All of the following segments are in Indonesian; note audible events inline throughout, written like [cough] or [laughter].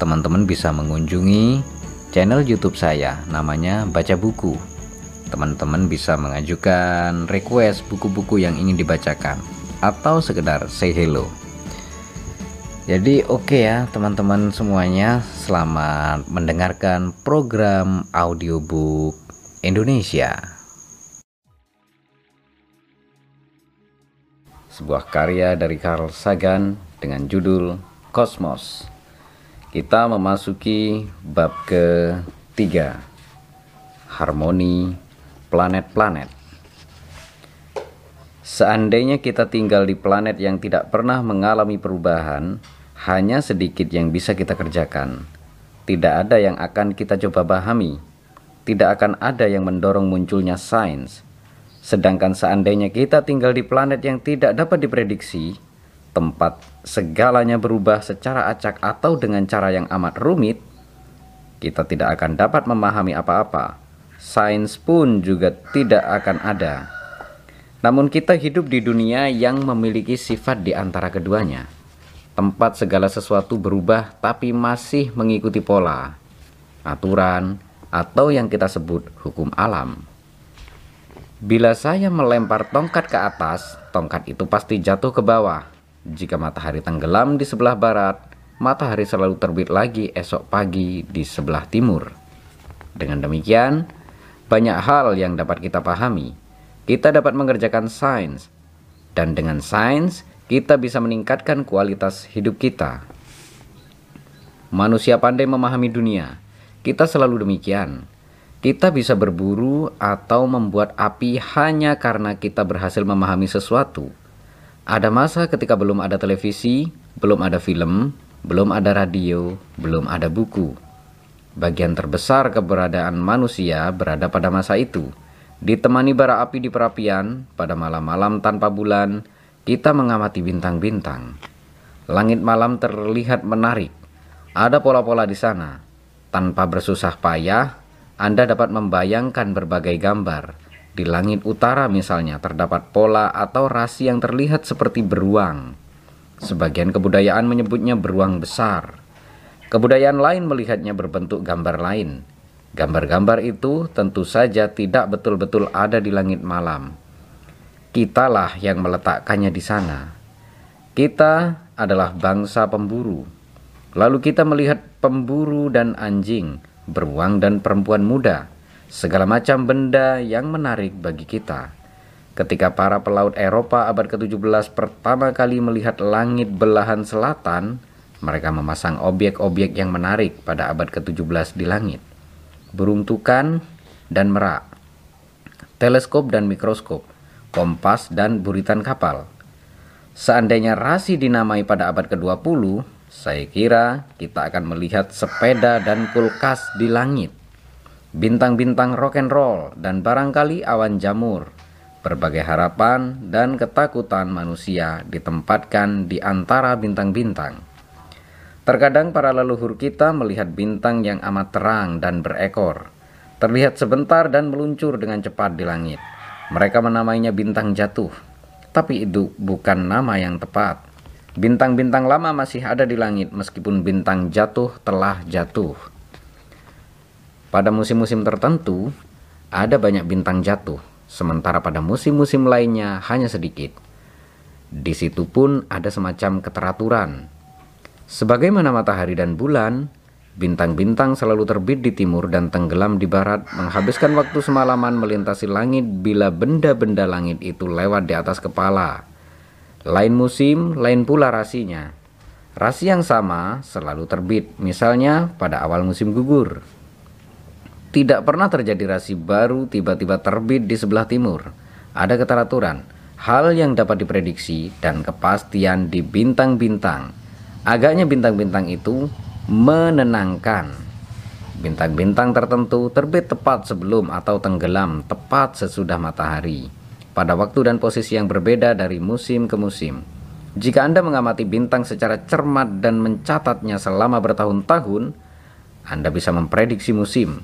teman-teman bisa mengunjungi channel YouTube saya namanya Baca Buku. Teman-teman bisa mengajukan request buku-buku yang ingin dibacakan atau sekedar say hello. Jadi oke okay ya teman-teman semuanya, selamat mendengarkan program audiobook Indonesia. Sebuah karya dari Carl Sagan dengan judul Kosmos. Kita memasuki bab ketiga, harmoni planet-planet. Seandainya kita tinggal di planet yang tidak pernah mengalami perubahan, hanya sedikit yang bisa kita kerjakan. Tidak ada yang akan kita coba pahami. Tidak akan ada yang mendorong munculnya sains. Sedangkan seandainya kita tinggal di planet yang tidak dapat diprediksi, tempat segalanya berubah secara acak atau dengan cara yang amat rumit, kita tidak akan dapat memahami apa-apa. Sains pun juga tidak akan ada. Namun kita hidup di dunia yang memiliki sifat di antara keduanya. Tempat segala sesuatu berubah tapi masih mengikuti pola, aturan, atau yang kita sebut hukum alam. Bila saya melempar tongkat ke atas, tongkat itu pasti jatuh ke bawah jika matahari tenggelam di sebelah barat, matahari selalu terbit lagi esok pagi di sebelah timur. Dengan demikian, banyak hal yang dapat kita pahami. Kita dapat mengerjakan sains, dan dengan sains kita bisa meningkatkan kualitas hidup kita. Manusia pandai memahami dunia. Kita selalu demikian. Kita bisa berburu atau membuat api hanya karena kita berhasil memahami sesuatu. Ada masa ketika belum ada televisi, belum ada film, belum ada radio, belum ada buku. Bagian terbesar keberadaan manusia berada pada masa itu. Ditemani bara api di perapian, pada malam-malam tanpa bulan, kita mengamati bintang-bintang. Langit malam terlihat menarik. Ada pola-pola di sana. Tanpa bersusah payah, Anda dapat membayangkan berbagai gambar di langit utara misalnya terdapat pola atau rasi yang terlihat seperti beruang. Sebagian kebudayaan menyebutnya beruang besar. Kebudayaan lain melihatnya berbentuk gambar lain. Gambar-gambar itu tentu saja tidak betul-betul ada di langit malam. Kitalah yang meletakkannya di sana. Kita adalah bangsa pemburu. Lalu kita melihat pemburu dan anjing, beruang dan perempuan muda segala macam benda yang menarik bagi kita. Ketika para pelaut Eropa abad ke-17 pertama kali melihat langit belahan selatan, mereka memasang objek-objek yang menarik pada abad ke-17 di langit. Burung tukan dan merak, teleskop dan mikroskop, kompas dan buritan kapal. Seandainya rasi dinamai pada abad ke-20, saya kira kita akan melihat sepeda dan kulkas di langit bintang-bintang rock and roll, dan barangkali awan jamur. Berbagai harapan dan ketakutan manusia ditempatkan di antara bintang-bintang. Terkadang para leluhur kita melihat bintang yang amat terang dan berekor, terlihat sebentar dan meluncur dengan cepat di langit. Mereka menamainya bintang jatuh, tapi itu bukan nama yang tepat. Bintang-bintang lama masih ada di langit meskipun bintang jatuh telah jatuh. Pada musim-musim tertentu, ada banyak bintang jatuh, sementara pada musim-musim lainnya hanya sedikit. Di situ pun ada semacam keteraturan. Sebagaimana matahari dan bulan, bintang-bintang selalu terbit di timur dan tenggelam di barat, menghabiskan waktu semalaman melintasi langit bila benda-benda langit itu lewat di atas kepala. Lain musim, lain pula rasinya. Rasi yang sama selalu terbit, misalnya pada awal musim gugur. Tidak pernah terjadi rasi baru tiba-tiba terbit di sebelah timur. Ada keteraturan, hal yang dapat diprediksi dan kepastian di bintang-bintang. Agaknya bintang-bintang itu menenangkan. Bintang-bintang tertentu terbit tepat sebelum atau tenggelam tepat sesudah matahari, pada waktu dan posisi yang berbeda dari musim ke musim. Jika Anda mengamati bintang secara cermat dan mencatatnya selama bertahun-tahun, Anda bisa memprediksi musim.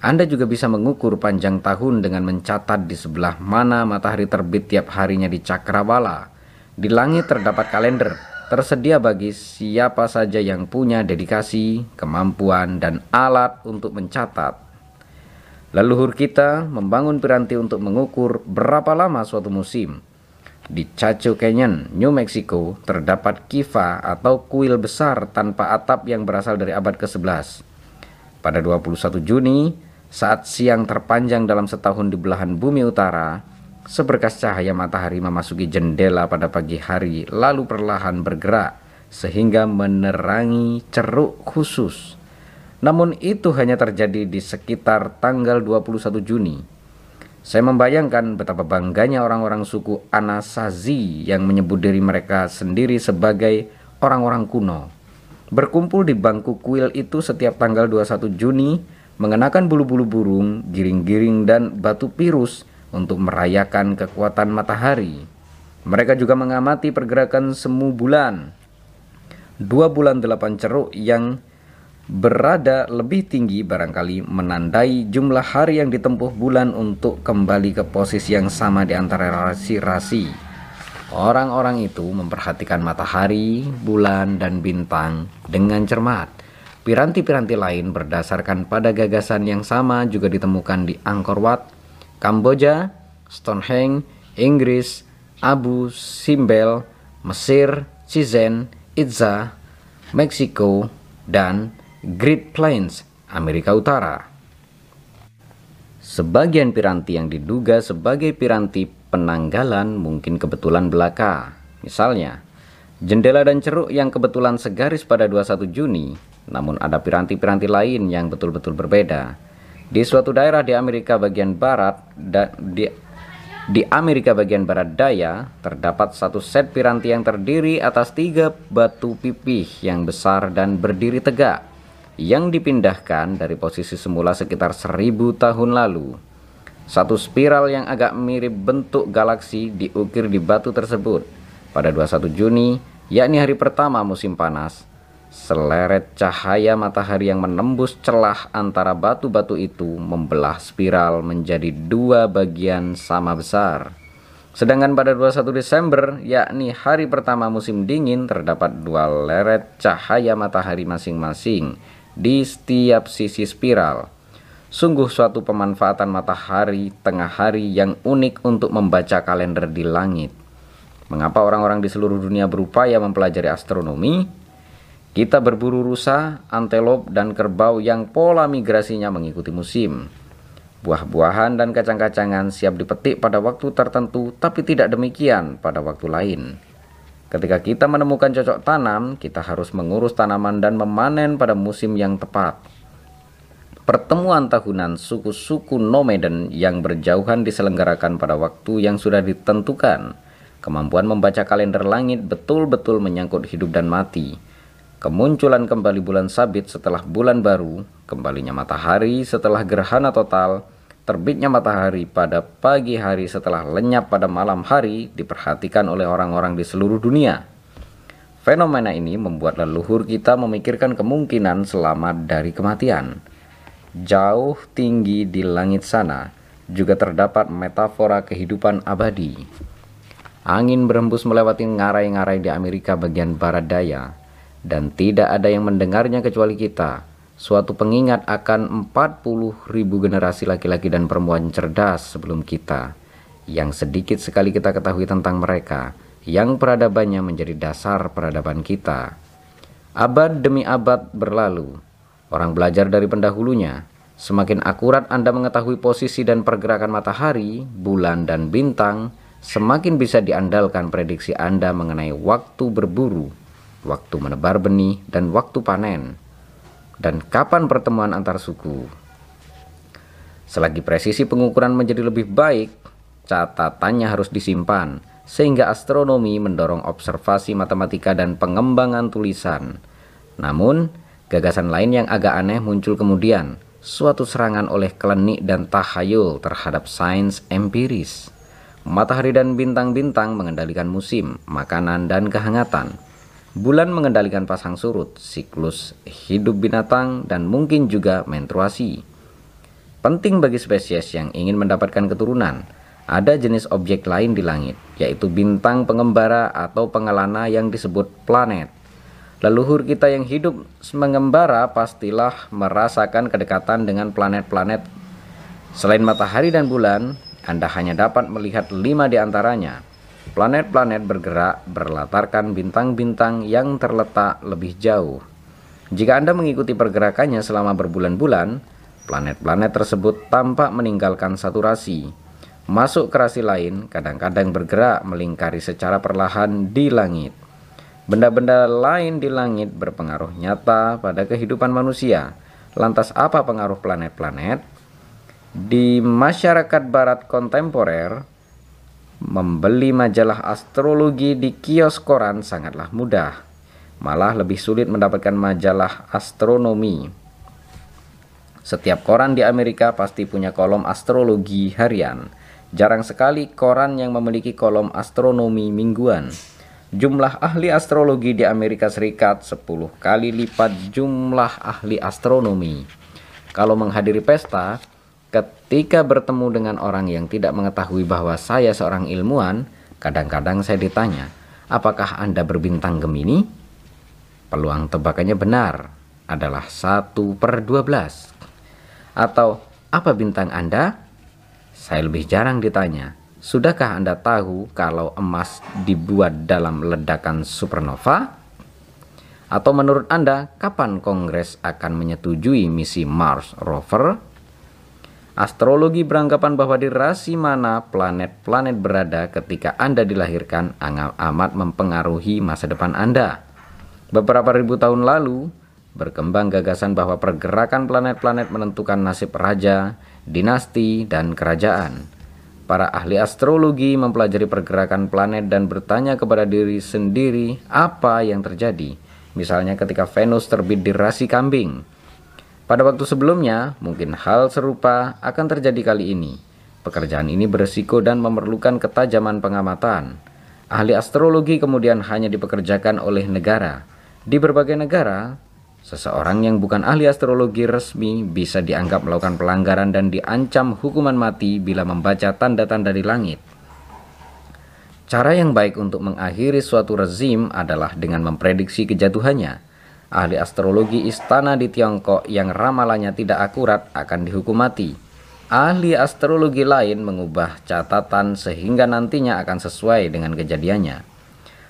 Anda juga bisa mengukur panjang tahun dengan mencatat di sebelah mana matahari terbit tiap harinya di cakrawala. Di langit terdapat kalender tersedia bagi siapa saja yang punya dedikasi, kemampuan, dan alat untuk mencatat. Leluhur kita membangun piranti untuk mengukur berapa lama suatu musim. Di Chacho Canyon, New Mexico, terdapat kiva atau kuil besar tanpa atap yang berasal dari abad ke-11. Pada 21 Juni, saat siang terpanjang dalam setahun di belahan bumi utara, Seberkas cahaya matahari memasuki jendela pada pagi hari lalu perlahan bergerak sehingga menerangi ceruk khusus. Namun itu hanya terjadi di sekitar tanggal 21 Juni. Saya membayangkan betapa bangganya orang-orang suku Anasazi yang menyebut diri mereka sendiri sebagai orang-orang kuno. Berkumpul di bangku kuil itu setiap tanggal 21 Juni mengenakan bulu-bulu burung, giring-giring dan batu pirus untuk merayakan kekuatan matahari. Mereka juga mengamati pergerakan semu bulan. Dua bulan delapan ceruk yang berada lebih tinggi barangkali menandai jumlah hari yang ditempuh bulan untuk kembali ke posisi yang sama di antara rasi-rasi. Orang-orang itu memperhatikan matahari, bulan, dan bintang dengan cermat. Piranti-piranti lain berdasarkan pada gagasan yang sama juga ditemukan di Angkor Wat, Kamboja, Stonehenge, Inggris, Abu Simbel, Mesir, Chichen Itza, Meksiko, dan Great Plains, Amerika Utara. Sebagian piranti yang diduga sebagai piranti penanggalan mungkin kebetulan belaka. Misalnya, jendela dan ceruk yang kebetulan segaris pada 21 Juni, namun ada piranti-piranti lain yang betul-betul berbeda. Di suatu daerah di Amerika bagian barat dan di di Amerika bagian barat daya terdapat satu set piranti yang terdiri atas tiga batu pipih yang besar dan berdiri tegak yang dipindahkan dari posisi semula sekitar seribu tahun lalu. Satu spiral yang agak mirip bentuk galaksi diukir di batu tersebut pada 21 Juni, yakni hari pertama musim panas Seleret cahaya matahari yang menembus celah antara batu-batu itu membelah spiral menjadi dua bagian sama besar. Sedangkan pada 21 Desember, yakni hari pertama musim dingin, terdapat dua leret cahaya matahari masing-masing di setiap sisi spiral. Sungguh suatu pemanfaatan matahari tengah hari yang unik untuk membaca kalender di langit. Mengapa orang-orang di seluruh dunia berupaya mempelajari astronomi? Kita berburu rusa, antelop, dan kerbau yang pola migrasinya mengikuti musim. Buah-buahan dan kacang-kacangan siap dipetik pada waktu tertentu, tapi tidak demikian pada waktu lain. Ketika kita menemukan cocok tanam, kita harus mengurus tanaman dan memanen pada musim yang tepat. Pertemuan tahunan suku-suku nomaden yang berjauhan diselenggarakan pada waktu yang sudah ditentukan. Kemampuan membaca kalender langit betul-betul menyangkut hidup dan mati kemunculan kembali bulan sabit setelah bulan baru, kembalinya matahari setelah gerhana total, terbitnya matahari pada pagi hari setelah lenyap pada malam hari diperhatikan oleh orang-orang di seluruh dunia. Fenomena ini membuat leluhur kita memikirkan kemungkinan selamat dari kematian. Jauh tinggi di langit sana juga terdapat metafora kehidupan abadi. Angin berembus melewati ngarai-ngarai di Amerika bagian barat daya, dan tidak ada yang mendengarnya kecuali kita. Suatu pengingat akan 40 ribu generasi laki-laki dan perempuan cerdas sebelum kita, yang sedikit sekali kita ketahui tentang mereka, yang peradabannya menjadi dasar peradaban kita. Abad demi abad berlalu, orang belajar dari pendahulunya. Semakin akurat Anda mengetahui posisi dan pergerakan matahari, bulan, dan bintang, semakin bisa diandalkan prediksi Anda mengenai waktu berburu waktu menebar benih, dan waktu panen, dan kapan pertemuan antar suku. Selagi presisi pengukuran menjadi lebih baik, catatannya harus disimpan, sehingga astronomi mendorong observasi matematika dan pengembangan tulisan. Namun, Gagasan lain yang agak aneh muncul kemudian, suatu serangan oleh klenik dan tahayul terhadap sains empiris. Matahari dan bintang-bintang mengendalikan musim, makanan, dan kehangatan. Bulan mengendalikan pasang surut, siklus hidup binatang, dan mungkin juga menstruasi. Penting bagi spesies yang ingin mendapatkan keturunan, ada jenis objek lain di langit, yaitu bintang pengembara atau pengelana yang disebut planet. Leluhur kita yang hidup mengembara pastilah merasakan kedekatan dengan planet-planet. Selain matahari dan bulan, Anda hanya dapat melihat lima di antaranya. Planet-planet bergerak berlatarkan bintang-bintang yang terletak lebih jauh. Jika Anda mengikuti pergerakannya selama berbulan-bulan, planet-planet tersebut tampak meninggalkan satu rasi. Masuk ke rasi lain, kadang-kadang bergerak melingkari secara perlahan di langit. Benda-benda lain di langit berpengaruh nyata pada kehidupan manusia. Lantas apa pengaruh planet-planet? Di masyarakat barat kontemporer, membeli majalah astrologi di kios koran sangatlah mudah. Malah lebih sulit mendapatkan majalah astronomi. Setiap koran di Amerika pasti punya kolom astrologi harian. Jarang sekali koran yang memiliki kolom astronomi mingguan. Jumlah ahli astrologi di Amerika Serikat 10 kali lipat jumlah ahli astronomi. Kalau menghadiri pesta, ketika bertemu dengan orang yang tidak mengetahui bahwa saya seorang ilmuwan, kadang-kadang saya ditanya, apakah Anda berbintang Gemini? Peluang tebakannya benar, adalah 1 per 12. Atau, apa bintang Anda? Saya lebih jarang ditanya, Sudahkah Anda tahu kalau emas dibuat dalam ledakan supernova? Atau menurut Anda, kapan Kongres akan menyetujui misi Mars rover? Astrologi beranggapan bahwa di rasi mana planet-planet berada ketika Anda dilahirkan amat mempengaruhi masa depan Anda. Beberapa ribu tahun lalu, berkembang gagasan bahwa pergerakan planet-planet menentukan nasib raja, dinasti, dan kerajaan. Para ahli astrologi mempelajari pergerakan planet dan bertanya kepada diri sendiri apa yang terjadi. Misalnya ketika Venus terbit di rasi kambing. Pada waktu sebelumnya, mungkin hal serupa akan terjadi kali ini. Pekerjaan ini beresiko dan memerlukan ketajaman pengamatan. Ahli astrologi kemudian hanya dipekerjakan oleh negara. Di berbagai negara, Seseorang yang bukan ahli astrologi resmi bisa dianggap melakukan pelanggaran dan diancam hukuman mati bila membaca tanda-tanda di langit. Cara yang baik untuk mengakhiri suatu rezim adalah dengan memprediksi kejatuhannya. Ahli astrologi istana di Tiongkok yang ramalannya tidak akurat akan dihukum mati. Ahli astrologi lain mengubah catatan sehingga nantinya akan sesuai dengan kejadiannya.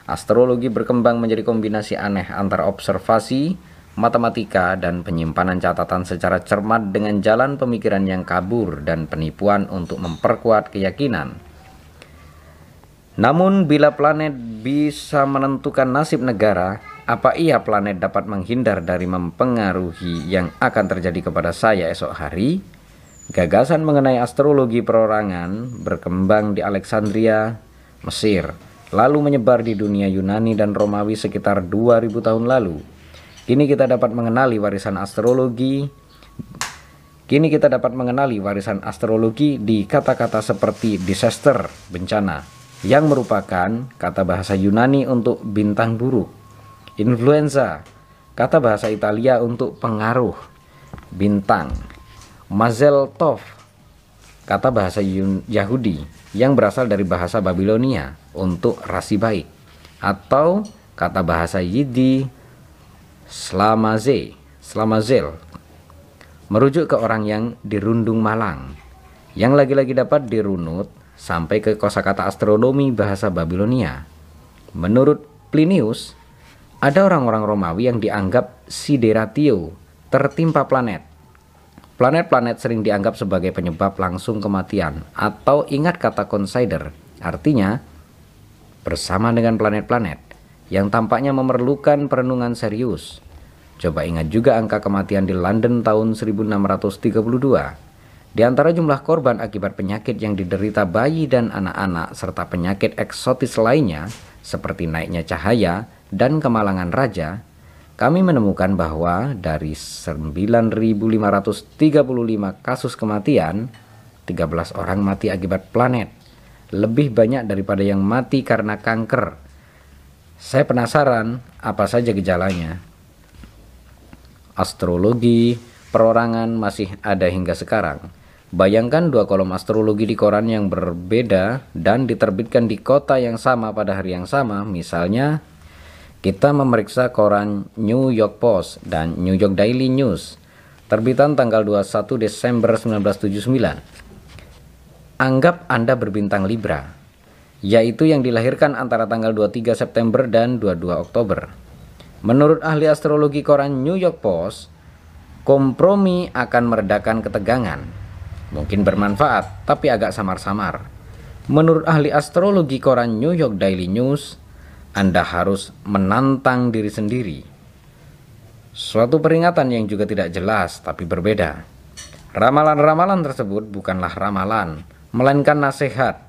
Astrologi berkembang menjadi kombinasi aneh antara observasi, matematika, dan penyimpanan catatan secara cermat dengan jalan pemikiran yang kabur dan penipuan untuk memperkuat keyakinan. Namun, bila planet bisa menentukan nasib negara, apa iya planet dapat menghindar dari mempengaruhi yang akan terjadi kepada saya esok hari? Gagasan mengenai astrologi perorangan berkembang di Alexandria, Mesir, lalu menyebar di dunia Yunani dan Romawi sekitar 2000 tahun lalu. Kini kita dapat mengenali warisan astrologi Kini kita dapat mengenali warisan astrologi di kata-kata seperti disaster, bencana, yang merupakan kata bahasa Yunani untuk bintang buruk. Influenza, kata bahasa Italia untuk pengaruh, bintang. Mazel Tov, kata bahasa Yahudi yang berasal dari bahasa Babilonia untuk rasi baik. Atau kata bahasa Yidi Slamaze, Slamazel, merujuk ke orang yang dirundung malang, yang lagi-lagi dapat dirunut sampai ke kosakata astronomi bahasa Babilonia. Menurut Plinius, ada orang-orang Romawi yang dianggap sideratio, tertimpa planet. Planet-planet sering dianggap sebagai penyebab langsung kematian atau ingat kata consider, artinya bersama dengan planet-planet yang tampaknya memerlukan perenungan serius. Coba ingat juga angka kematian di London tahun 1632. Di antara jumlah korban akibat penyakit yang diderita bayi dan anak-anak serta penyakit eksotis lainnya seperti naiknya cahaya dan kemalangan raja, kami menemukan bahwa dari 9.535 kasus kematian, 13 orang mati akibat planet. Lebih banyak daripada yang mati karena kanker. Saya penasaran apa saja gejalanya. Astrologi, perorangan masih ada hingga sekarang. Bayangkan dua kolom astrologi di koran yang berbeda dan diterbitkan di kota yang sama pada hari yang sama, misalnya kita memeriksa koran New York Post dan New York Daily News, terbitan tanggal 21 Desember 1979. Anggap Anda berbintang Libra, yaitu yang dilahirkan antara tanggal 23 September dan 22 Oktober. Menurut ahli astrologi koran New York Post, kompromi akan meredakan ketegangan. Mungkin bermanfaat, tapi agak samar-samar. Menurut ahli astrologi koran New York Daily News, anda harus menantang diri sendiri. Suatu peringatan yang juga tidak jelas tapi berbeda. Ramalan-ramalan tersebut bukanlah ramalan, melainkan nasihat.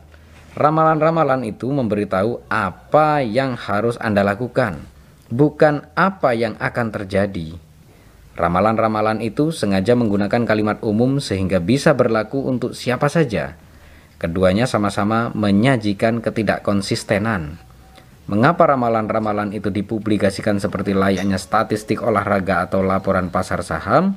Ramalan-ramalan itu memberitahu apa yang harus Anda lakukan, bukan apa yang akan terjadi. Ramalan-ramalan itu sengaja menggunakan kalimat umum sehingga bisa berlaku untuk siapa saja. Keduanya sama-sama menyajikan ketidakkonsistenan. Mengapa ramalan-ramalan itu dipublikasikan seperti layaknya statistik olahraga atau laporan pasar saham?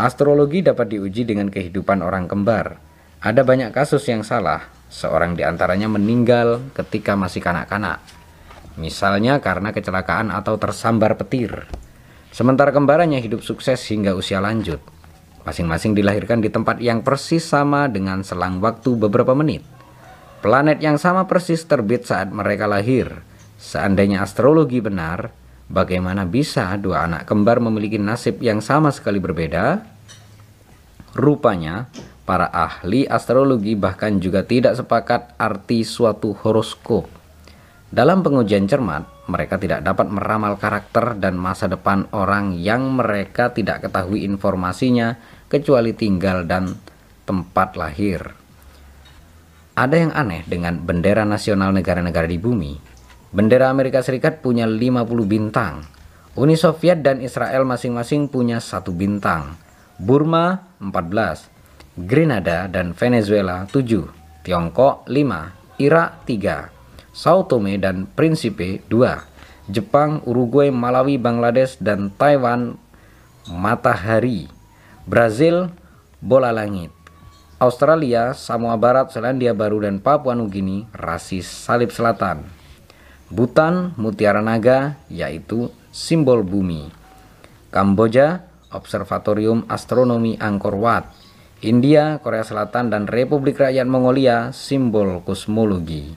Astrologi dapat diuji dengan kehidupan orang kembar. Ada banyak kasus yang salah, seorang di antaranya meninggal ketika masih kanak-kanak. Misalnya karena kecelakaan atau tersambar petir. Sementara kembarannya hidup sukses hingga usia lanjut. Masing-masing dilahirkan di tempat yang persis sama dengan selang waktu beberapa menit. Planet yang sama persis terbit saat mereka lahir. Seandainya astrologi benar, bagaimana bisa dua anak kembar memiliki nasib yang sama sekali berbeda? Rupanya, para ahli astrologi bahkan juga tidak sepakat arti suatu horoskop. Dalam pengujian cermat, mereka tidak dapat meramal karakter dan masa depan orang yang mereka tidak ketahui informasinya kecuali tinggal dan tempat lahir. Ada yang aneh dengan bendera nasional negara-negara di bumi. Bendera Amerika Serikat punya 50 bintang. Uni Soviet dan Israel masing-masing punya satu bintang. Burma 14. Grenada dan Venezuela 7. Tiongkok 5. Irak 3. Sao Tome dan Principe 2. Jepang, Uruguay, Malawi, Bangladesh, dan Taiwan matahari. Brazil bola langit. Australia, Samoa Barat, Selandia Baru, dan Papua Nugini rasis salib selatan. Butan, Mutiara Naga, yaitu simbol bumi. Kamboja, Observatorium Astronomi Angkor Wat. India, Korea Selatan, dan Republik Rakyat Mongolia, simbol kosmologi.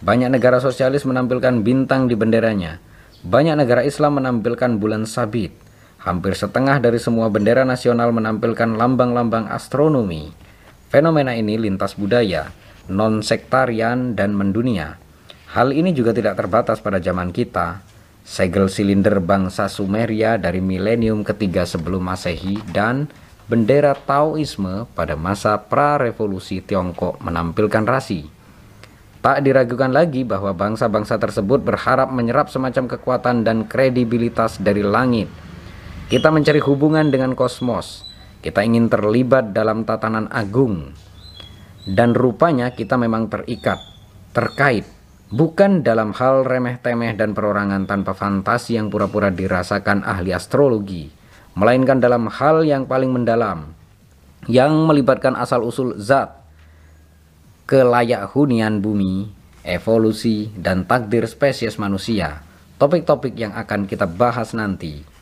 Banyak negara sosialis menampilkan bintang di benderanya. Banyak negara Islam menampilkan bulan sabit. Hampir setengah dari semua bendera nasional menampilkan lambang-lambang astronomi. Fenomena ini lintas budaya, non-sektarian, dan mendunia. Hal ini juga tidak terbatas pada zaman kita. Segel silinder bangsa Sumeria dari milenium ketiga sebelum Masehi dan bendera Taoisme pada masa pra-revolusi Tiongkok menampilkan rasi. Tak diragukan lagi bahwa bangsa-bangsa tersebut berharap menyerap semacam kekuatan dan kredibilitas dari langit. Kita mencari hubungan dengan kosmos, kita ingin terlibat dalam tatanan agung. Dan rupanya kita memang terikat, terkait, bukan dalam hal remeh-temeh dan perorangan tanpa fantasi yang pura-pura dirasakan ahli astrologi, melainkan dalam hal yang paling mendalam, yang melibatkan asal-usul zat, kelayak hunian bumi, evolusi, dan takdir spesies manusia, topik-topik yang akan kita bahas nanti.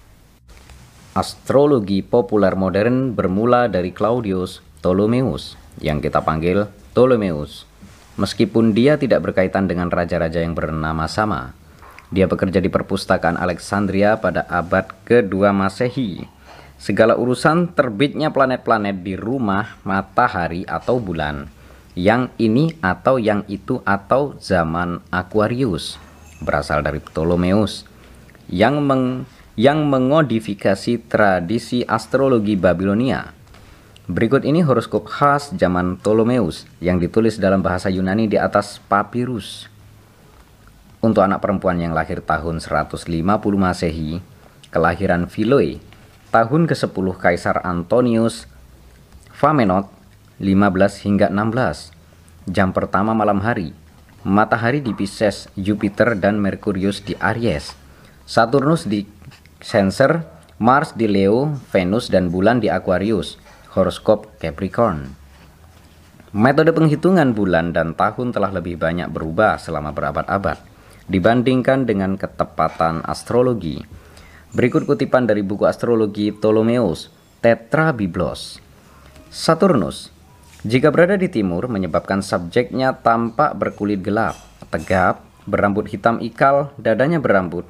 Astrologi populer modern bermula dari Claudius Ptolemeus yang kita panggil Ptolemeus. Meskipun dia tidak berkaitan dengan raja-raja yang bernama sama, dia bekerja di perpustakaan Alexandria pada abad kedua Masehi. Segala urusan terbitnya planet-planet di rumah matahari atau bulan, yang ini atau yang itu atau zaman Aquarius berasal dari Ptolemeus yang meng yang mengodifikasi tradisi astrologi Babilonia. Berikut ini horoskop khas zaman Ptolemeus yang ditulis dalam bahasa Yunani di atas papirus. Untuk anak perempuan yang lahir tahun 150 Masehi, kelahiran Philoe, tahun ke-10 Kaisar Antonius Famenot 15 hingga 16, jam pertama malam hari, matahari di Pisces, Jupiter dan Merkurius di Aries, Saturnus di Cancer, Mars di Leo, Venus dan bulan di Aquarius, horoskop Capricorn. Metode penghitungan bulan dan tahun telah lebih banyak berubah selama berabad-abad dibandingkan dengan ketepatan astrologi. Berikut kutipan dari buku astrologi Ptolemeus, Tetra Biblos. Saturnus, jika berada di timur menyebabkan subjeknya tampak berkulit gelap, tegap, berambut hitam ikal, dadanya berambut,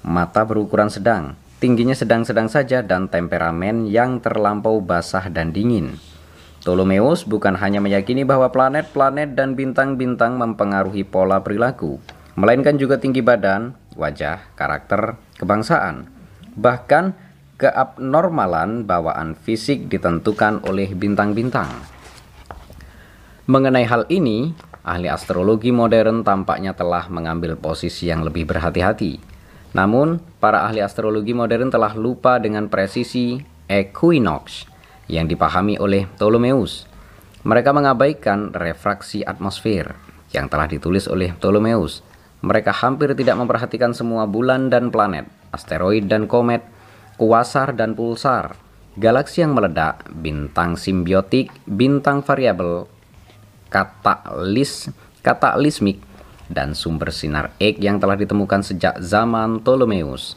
mata berukuran sedang, tingginya sedang-sedang saja dan temperamen yang terlampau basah dan dingin. Ptolemeus bukan hanya meyakini bahwa planet-planet dan bintang-bintang mempengaruhi pola perilaku, melainkan juga tinggi badan, wajah, karakter, kebangsaan. Bahkan keabnormalan bawaan fisik ditentukan oleh bintang-bintang. Mengenai hal ini, ahli astrologi modern tampaknya telah mengambil posisi yang lebih berhati-hati. Namun, para ahli astrologi modern telah lupa dengan presisi equinox yang dipahami oleh Ptolemeus. Mereka mengabaikan refraksi atmosfer yang telah ditulis oleh Ptolemeus. Mereka hampir tidak memperhatikan semua bulan dan planet, asteroid dan komet, kuasar dan pulsar, galaksi yang meledak, bintang simbiotik, bintang variabel, katalis, katalismik, dan sumber sinar X yang telah ditemukan sejak zaman Ptolemeus.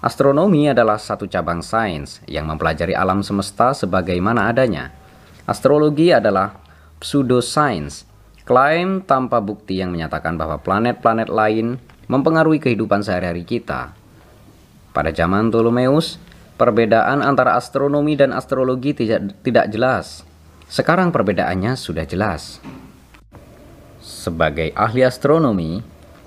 Astronomi adalah satu cabang sains yang mempelajari alam semesta sebagaimana adanya. Astrologi adalah pseudoscience, klaim tanpa bukti yang menyatakan bahwa planet-planet lain mempengaruhi kehidupan sehari-hari kita. Pada zaman Ptolemeus, perbedaan antara astronomi dan astrologi tidak, tidak jelas. Sekarang perbedaannya sudah jelas. Sebagai ahli astronomi,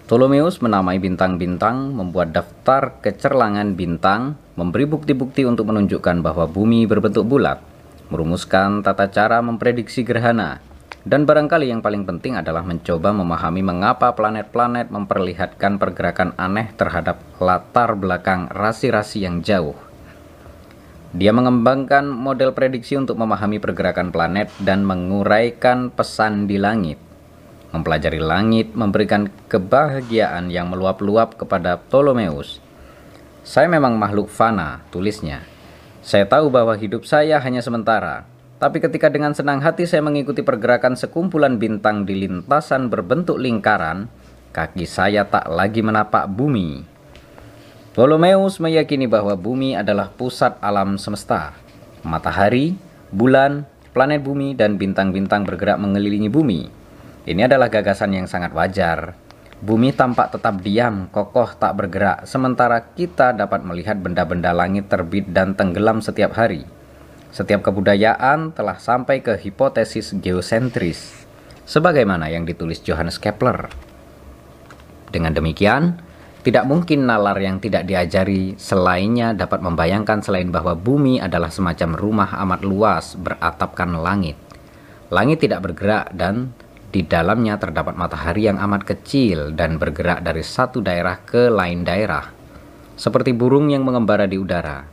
Ptolemeus menamai bintang-bintang, membuat daftar kecerlangan bintang, memberi bukti-bukti untuk menunjukkan bahwa bumi berbentuk bulat, merumuskan tata cara memprediksi gerhana, dan barangkali yang paling penting adalah mencoba memahami mengapa planet-planet memperlihatkan pergerakan aneh terhadap latar belakang rasi-rasi yang jauh. Dia mengembangkan model prediksi untuk memahami pergerakan planet dan menguraikan pesan di langit. Mempelajari langit memberikan kebahagiaan yang meluap-luap kepada Ptolemeus. Saya memang makhluk fana, tulisnya. Saya tahu bahwa hidup saya hanya sementara, tapi ketika dengan senang hati saya mengikuti pergerakan sekumpulan bintang di lintasan berbentuk lingkaran, kaki saya tak lagi menapak bumi. Ptolemeus meyakini bahwa bumi adalah pusat alam semesta. Matahari, bulan, planet bumi, dan bintang-bintang bergerak mengelilingi bumi ini adalah gagasan yang sangat wajar. Bumi tampak tetap diam, kokoh, tak bergerak, sementara kita dapat melihat benda-benda langit terbit dan tenggelam setiap hari. Setiap kebudayaan telah sampai ke hipotesis geosentris, sebagaimana yang ditulis Johannes Kepler. Dengan demikian, tidak mungkin nalar yang tidak diajari selainnya dapat membayangkan selain bahwa bumi adalah semacam rumah amat luas beratapkan langit. Langit tidak bergerak dan di dalamnya terdapat matahari yang amat kecil dan bergerak dari satu daerah ke lain daerah, seperti burung yang mengembara di udara.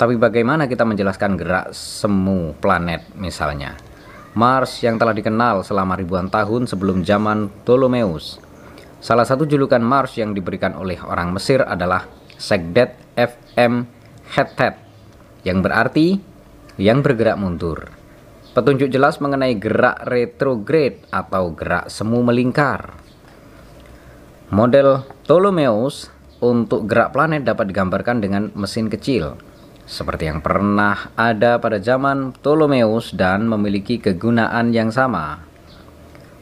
Tapi bagaimana kita menjelaskan gerak semu planet misalnya? Mars yang telah dikenal selama ribuan tahun sebelum zaman Ptolemeus. Salah satu julukan Mars yang diberikan oleh orang Mesir adalah Segdet FM Hetet, yang berarti yang bergerak mundur. Petunjuk jelas mengenai gerak retrograde atau gerak semu melingkar. Model Ptolemeus untuk gerak planet dapat digambarkan dengan mesin kecil, seperti yang pernah ada pada zaman Ptolemeus dan memiliki kegunaan yang sama.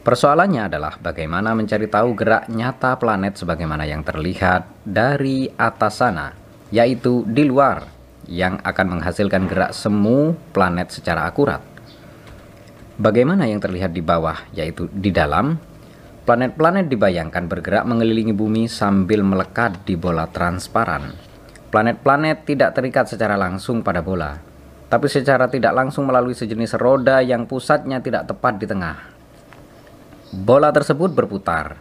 Persoalannya adalah bagaimana mencari tahu gerak nyata planet sebagaimana yang terlihat dari atas sana, yaitu di luar, yang akan menghasilkan gerak semu planet secara akurat. Bagaimana yang terlihat di bawah, yaitu di dalam, planet-planet dibayangkan bergerak mengelilingi bumi sambil melekat di bola transparan. Planet-planet tidak terikat secara langsung pada bola, tapi secara tidak langsung melalui sejenis roda yang pusatnya tidak tepat di tengah. Bola tersebut berputar.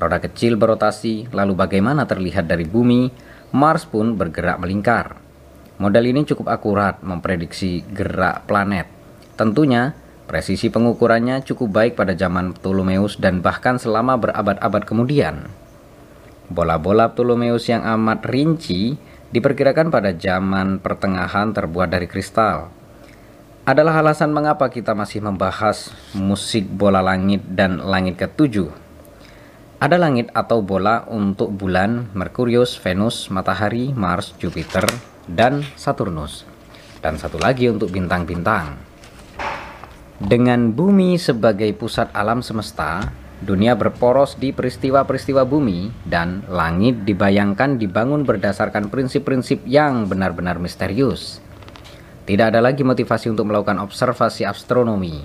Roda kecil berotasi, lalu bagaimana terlihat dari bumi, Mars pun bergerak melingkar. Model ini cukup akurat memprediksi gerak planet. Tentunya, presisi pengukurannya cukup baik pada zaman Ptolemeus dan bahkan selama berabad-abad kemudian. Bola-bola Ptolemeus yang amat rinci diperkirakan pada zaman pertengahan terbuat dari kristal adalah alasan mengapa kita masih membahas musik bola langit dan langit ketujuh. Ada langit atau bola untuk bulan, Merkurius, Venus, Matahari, Mars, Jupiter, dan Saturnus. Dan satu lagi untuk bintang-bintang. Dengan bumi sebagai pusat alam semesta, dunia berporos di peristiwa-peristiwa bumi dan langit dibayangkan dibangun berdasarkan prinsip-prinsip yang benar-benar misterius. Tidak ada lagi motivasi untuk melakukan observasi astronomi.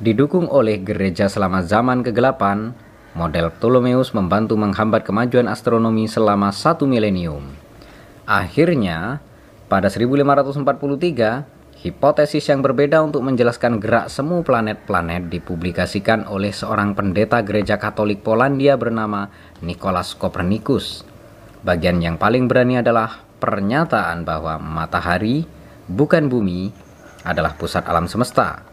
Didukung oleh gereja selama zaman kegelapan, model Ptolemeus membantu menghambat kemajuan astronomi selama satu milenium. Akhirnya, pada 1543, hipotesis yang berbeda untuk menjelaskan gerak semu planet-planet dipublikasikan oleh seorang pendeta gereja Katolik Polandia bernama Nicholas Copernicus. Bagian yang paling berani adalah pernyataan bahwa matahari, bukan bumi, adalah pusat alam semesta.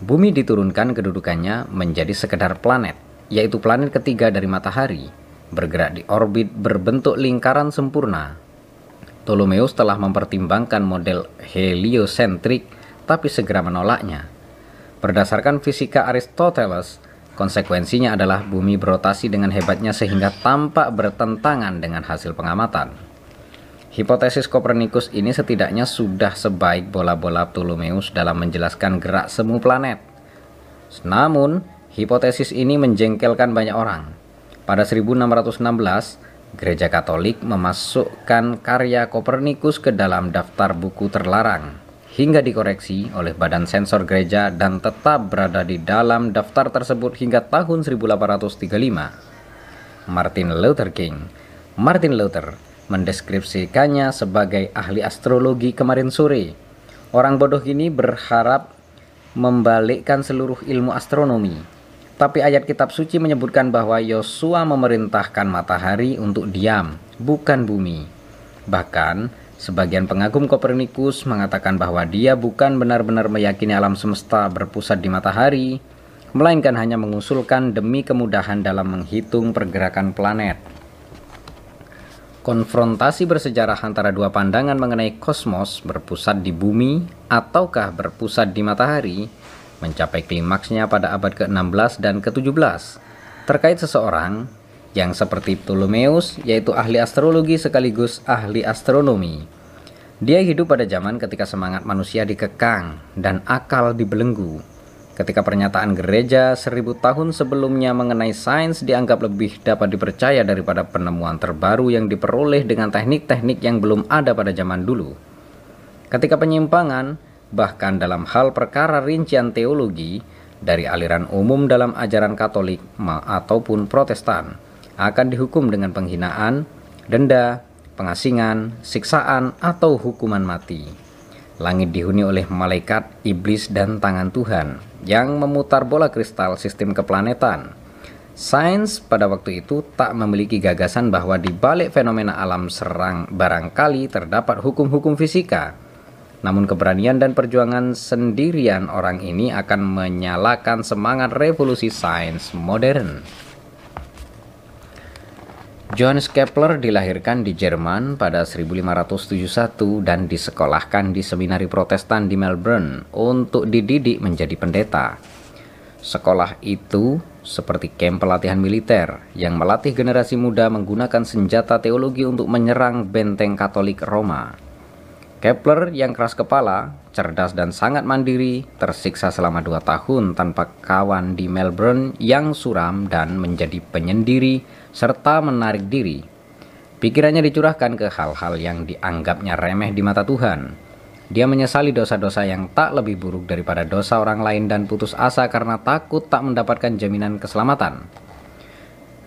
Bumi diturunkan kedudukannya menjadi sekedar planet, yaitu planet ketiga dari matahari, bergerak di orbit berbentuk lingkaran sempurna. Ptolemeus telah mempertimbangkan model heliosentrik, tapi segera menolaknya. Berdasarkan fisika Aristoteles, konsekuensinya adalah bumi berotasi dengan hebatnya sehingga tampak bertentangan dengan hasil pengamatan. Hipotesis Kopernikus ini setidaknya sudah sebaik bola-bola Ptolemeus dalam menjelaskan gerak semu planet. Namun, hipotesis ini menjengkelkan banyak orang. Pada 1616, Gereja Katolik memasukkan karya Kopernikus ke dalam daftar buku terlarang hingga dikoreksi oleh badan sensor gereja dan tetap berada di dalam daftar tersebut hingga tahun 1835. Martin Luther King Martin Luther mendeskripsikannya sebagai ahli astrologi kemarin sore. Orang bodoh ini berharap membalikkan seluruh ilmu astronomi. Tapi ayat kitab suci menyebutkan bahwa Yosua memerintahkan matahari untuk diam, bukan bumi. Bahkan, sebagian pengagum Kopernikus mengatakan bahwa dia bukan benar-benar meyakini alam semesta berpusat di matahari, melainkan hanya mengusulkan demi kemudahan dalam menghitung pergerakan planet. Konfrontasi bersejarah antara dua pandangan mengenai kosmos berpusat di bumi ataukah berpusat di matahari mencapai klimaksnya pada abad ke-16 dan ke-17 terkait seseorang yang seperti Ptolemeus yaitu ahli astrologi sekaligus ahli astronomi. Dia hidup pada zaman ketika semangat manusia dikekang dan akal dibelenggu Ketika pernyataan gereja seribu tahun sebelumnya mengenai sains dianggap lebih dapat dipercaya daripada penemuan terbaru yang diperoleh dengan teknik-teknik yang belum ada pada zaman dulu. Ketika penyimpangan, bahkan dalam hal perkara rincian teologi, dari aliran umum dalam ajaran Katolik ataupun Protestan, akan dihukum dengan penghinaan, denda, pengasingan, siksaan, atau hukuman mati. Langit dihuni oleh malaikat, iblis, dan tangan Tuhan yang memutar bola kristal sistem keplanetan. Sains pada waktu itu tak memiliki gagasan bahwa di balik fenomena alam serang barangkali terdapat hukum-hukum fisika. Namun keberanian dan perjuangan sendirian orang ini akan menyalakan semangat revolusi sains modern. Johannes Kepler dilahirkan di Jerman pada 1571 dan disekolahkan di seminari protestan di Melbourne untuk dididik menjadi pendeta. Sekolah itu seperti kamp pelatihan militer yang melatih generasi muda menggunakan senjata teologi untuk menyerang benteng Katolik Roma. Kepler yang keras kepala, cerdas dan sangat mandiri, tersiksa selama dua tahun tanpa kawan di Melbourne yang suram dan menjadi penyendiri serta menarik diri. Pikirannya dicurahkan ke hal-hal yang dianggapnya remeh di mata Tuhan. Dia menyesali dosa-dosa yang tak lebih buruk daripada dosa orang lain dan putus asa karena takut tak mendapatkan jaminan keselamatan.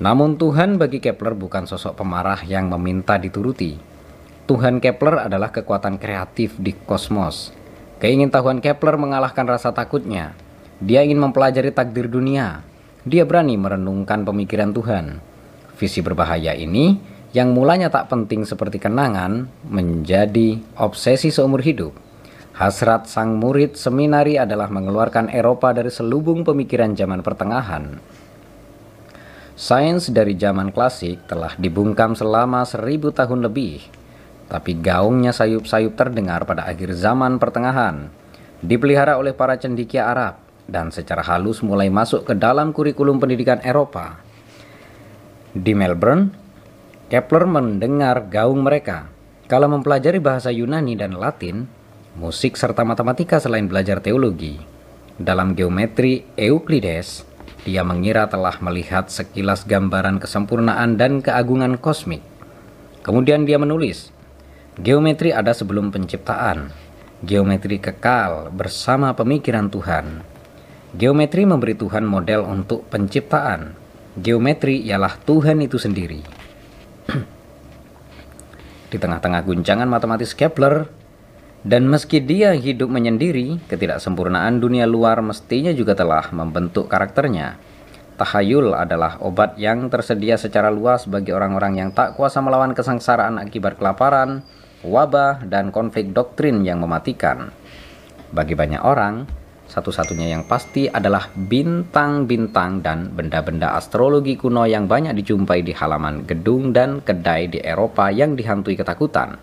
Namun Tuhan bagi Kepler bukan sosok pemarah yang meminta dituruti. Tuhan Kepler adalah kekuatan kreatif di kosmos. Keingintahuan Kepler mengalahkan rasa takutnya. Dia ingin mempelajari takdir dunia. Dia berani merenungkan pemikiran Tuhan. Visi berbahaya ini yang mulanya tak penting seperti kenangan menjadi obsesi seumur hidup. Hasrat sang murid seminari adalah mengeluarkan Eropa dari selubung pemikiran zaman pertengahan. Sains dari zaman klasik telah dibungkam selama seribu tahun lebih, tapi gaungnya sayup-sayup terdengar pada akhir zaman pertengahan, dipelihara oleh para cendikia Arab, dan secara halus mulai masuk ke dalam kurikulum pendidikan Eropa. Di Melbourne, Kepler mendengar gaung mereka. Kalau mempelajari bahasa Yunani dan Latin, musik serta matematika selain belajar teologi. Dalam geometri Euclides, dia mengira telah melihat sekilas gambaran kesempurnaan dan keagungan kosmik. Kemudian dia menulis, geometri ada sebelum penciptaan, geometri kekal bersama pemikiran Tuhan. Geometri memberi Tuhan model untuk penciptaan. Geometri ialah Tuhan itu sendiri. [clears throat] Di tengah-tengah guncangan matematis Kepler, dan meski dia hidup menyendiri, ketidaksempurnaan dunia luar mestinya juga telah membentuk karakternya. Tahayul adalah obat yang tersedia secara luas bagi orang-orang yang tak kuasa melawan kesengsaraan akibat kelaparan, wabah, dan konflik doktrin yang mematikan. Bagi banyak orang, satu-satunya yang pasti adalah bintang-bintang dan benda-benda astrologi kuno yang banyak dijumpai di halaman gedung dan kedai di Eropa yang dihantui ketakutan.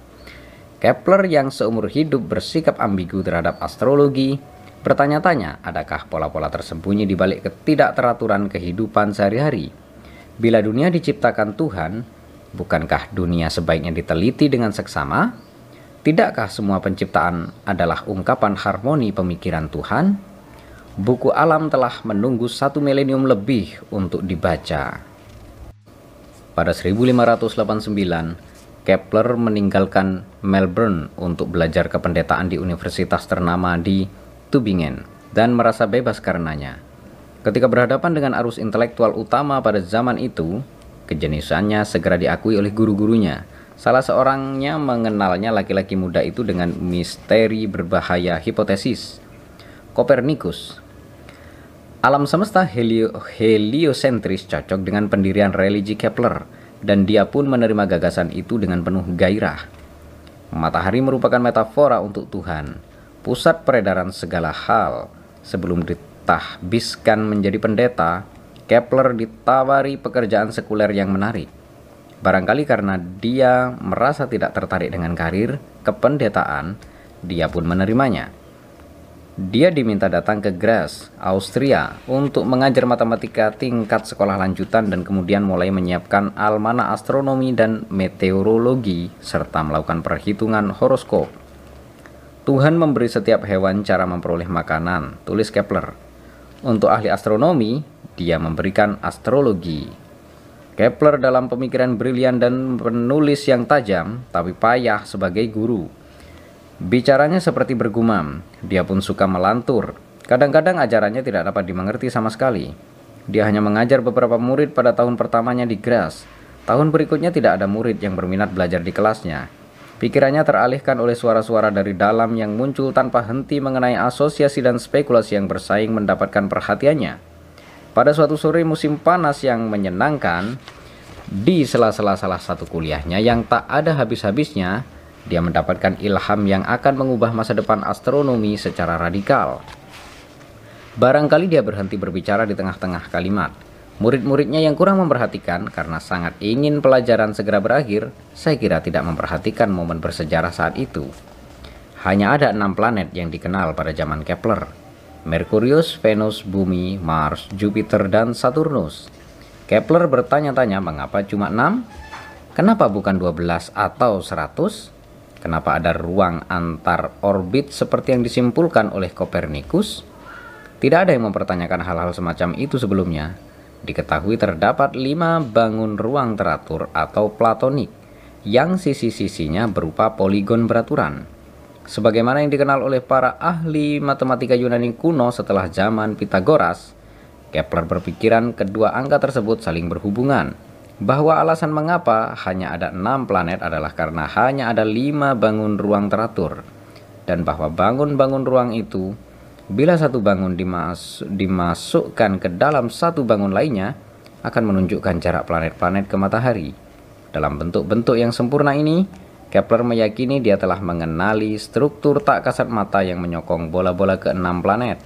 Kepler yang seumur hidup bersikap ambigu terhadap astrologi, bertanya-tanya adakah pola-pola tersembunyi di balik ketidakteraturan kehidupan sehari-hari. Bila dunia diciptakan Tuhan, bukankah dunia sebaiknya diteliti dengan seksama? Tidakkah semua penciptaan adalah ungkapan harmoni pemikiran Tuhan? Buku alam telah menunggu satu milenium lebih untuk dibaca. Pada 1589, Kepler meninggalkan Melbourne untuk belajar kependetaan di universitas ternama di Tübingen dan merasa bebas karenanya. Ketika berhadapan dengan arus intelektual utama pada zaman itu, kejeniusannya segera diakui oleh guru-gurunya. Salah seorangnya mengenalnya laki-laki muda itu dengan misteri berbahaya hipotesis. Kopernikus Alam semesta helio heliosentris cocok dengan pendirian religi Kepler dan dia pun menerima gagasan itu dengan penuh gairah. Matahari merupakan metafora untuk Tuhan, pusat peredaran segala hal. Sebelum ditahbiskan menjadi pendeta, Kepler ditawari pekerjaan sekuler yang menarik. Barangkali karena dia merasa tidak tertarik dengan karir kependetaan, dia pun menerimanya. Dia diminta datang ke Graz, Austria, untuk mengajar matematika tingkat sekolah lanjutan dan kemudian mulai menyiapkan almana astronomi dan meteorologi serta melakukan perhitungan horoskop. Tuhan memberi setiap hewan cara memperoleh makanan, tulis Kepler. Untuk ahli astronomi, dia memberikan astrologi. Kepler dalam pemikiran brilian dan penulis yang tajam, tapi payah sebagai guru Bicaranya seperti bergumam, dia pun suka melantur. Kadang-kadang ajarannya tidak dapat dimengerti sama sekali. Dia hanya mengajar beberapa murid pada tahun pertamanya di Gras. Tahun berikutnya tidak ada murid yang berminat belajar di kelasnya. Pikirannya teralihkan oleh suara-suara dari dalam yang muncul tanpa henti mengenai asosiasi dan spekulasi yang bersaing mendapatkan perhatiannya. Pada suatu sore musim panas yang menyenangkan, di sela-sela salah satu kuliahnya yang tak ada habis-habisnya, dia mendapatkan ilham yang akan mengubah masa depan astronomi secara radikal. Barangkali dia berhenti berbicara di tengah-tengah kalimat. Murid-muridnya yang kurang memperhatikan karena sangat ingin pelajaran segera berakhir, saya kira tidak memperhatikan momen bersejarah saat itu. Hanya ada enam planet yang dikenal pada zaman Kepler. Merkurius, Venus, Bumi, Mars, Jupiter, dan Saturnus. Kepler bertanya-tanya mengapa cuma enam? Kenapa bukan 12 atau 100? Kenapa ada ruang antar orbit seperti yang disimpulkan oleh Kopernikus? Tidak ada yang mempertanyakan hal-hal semacam itu sebelumnya. Diketahui terdapat lima bangun ruang teratur atau platonik yang sisi-sisinya berupa poligon beraturan. Sebagaimana yang dikenal oleh para ahli matematika Yunani kuno setelah zaman Pitagoras, Kepler berpikiran kedua angka tersebut saling berhubungan bahwa alasan mengapa hanya ada enam planet adalah karena hanya ada lima bangun ruang teratur dan bahwa bangun-bangun ruang itu bila satu bangun dimas dimasukkan ke dalam satu bangun lainnya akan menunjukkan jarak planet-planet ke matahari. Dalam bentuk-bentuk yang sempurna ini, Kepler meyakini dia telah mengenali struktur tak kasat mata yang menyokong bola-bola ke enam planet.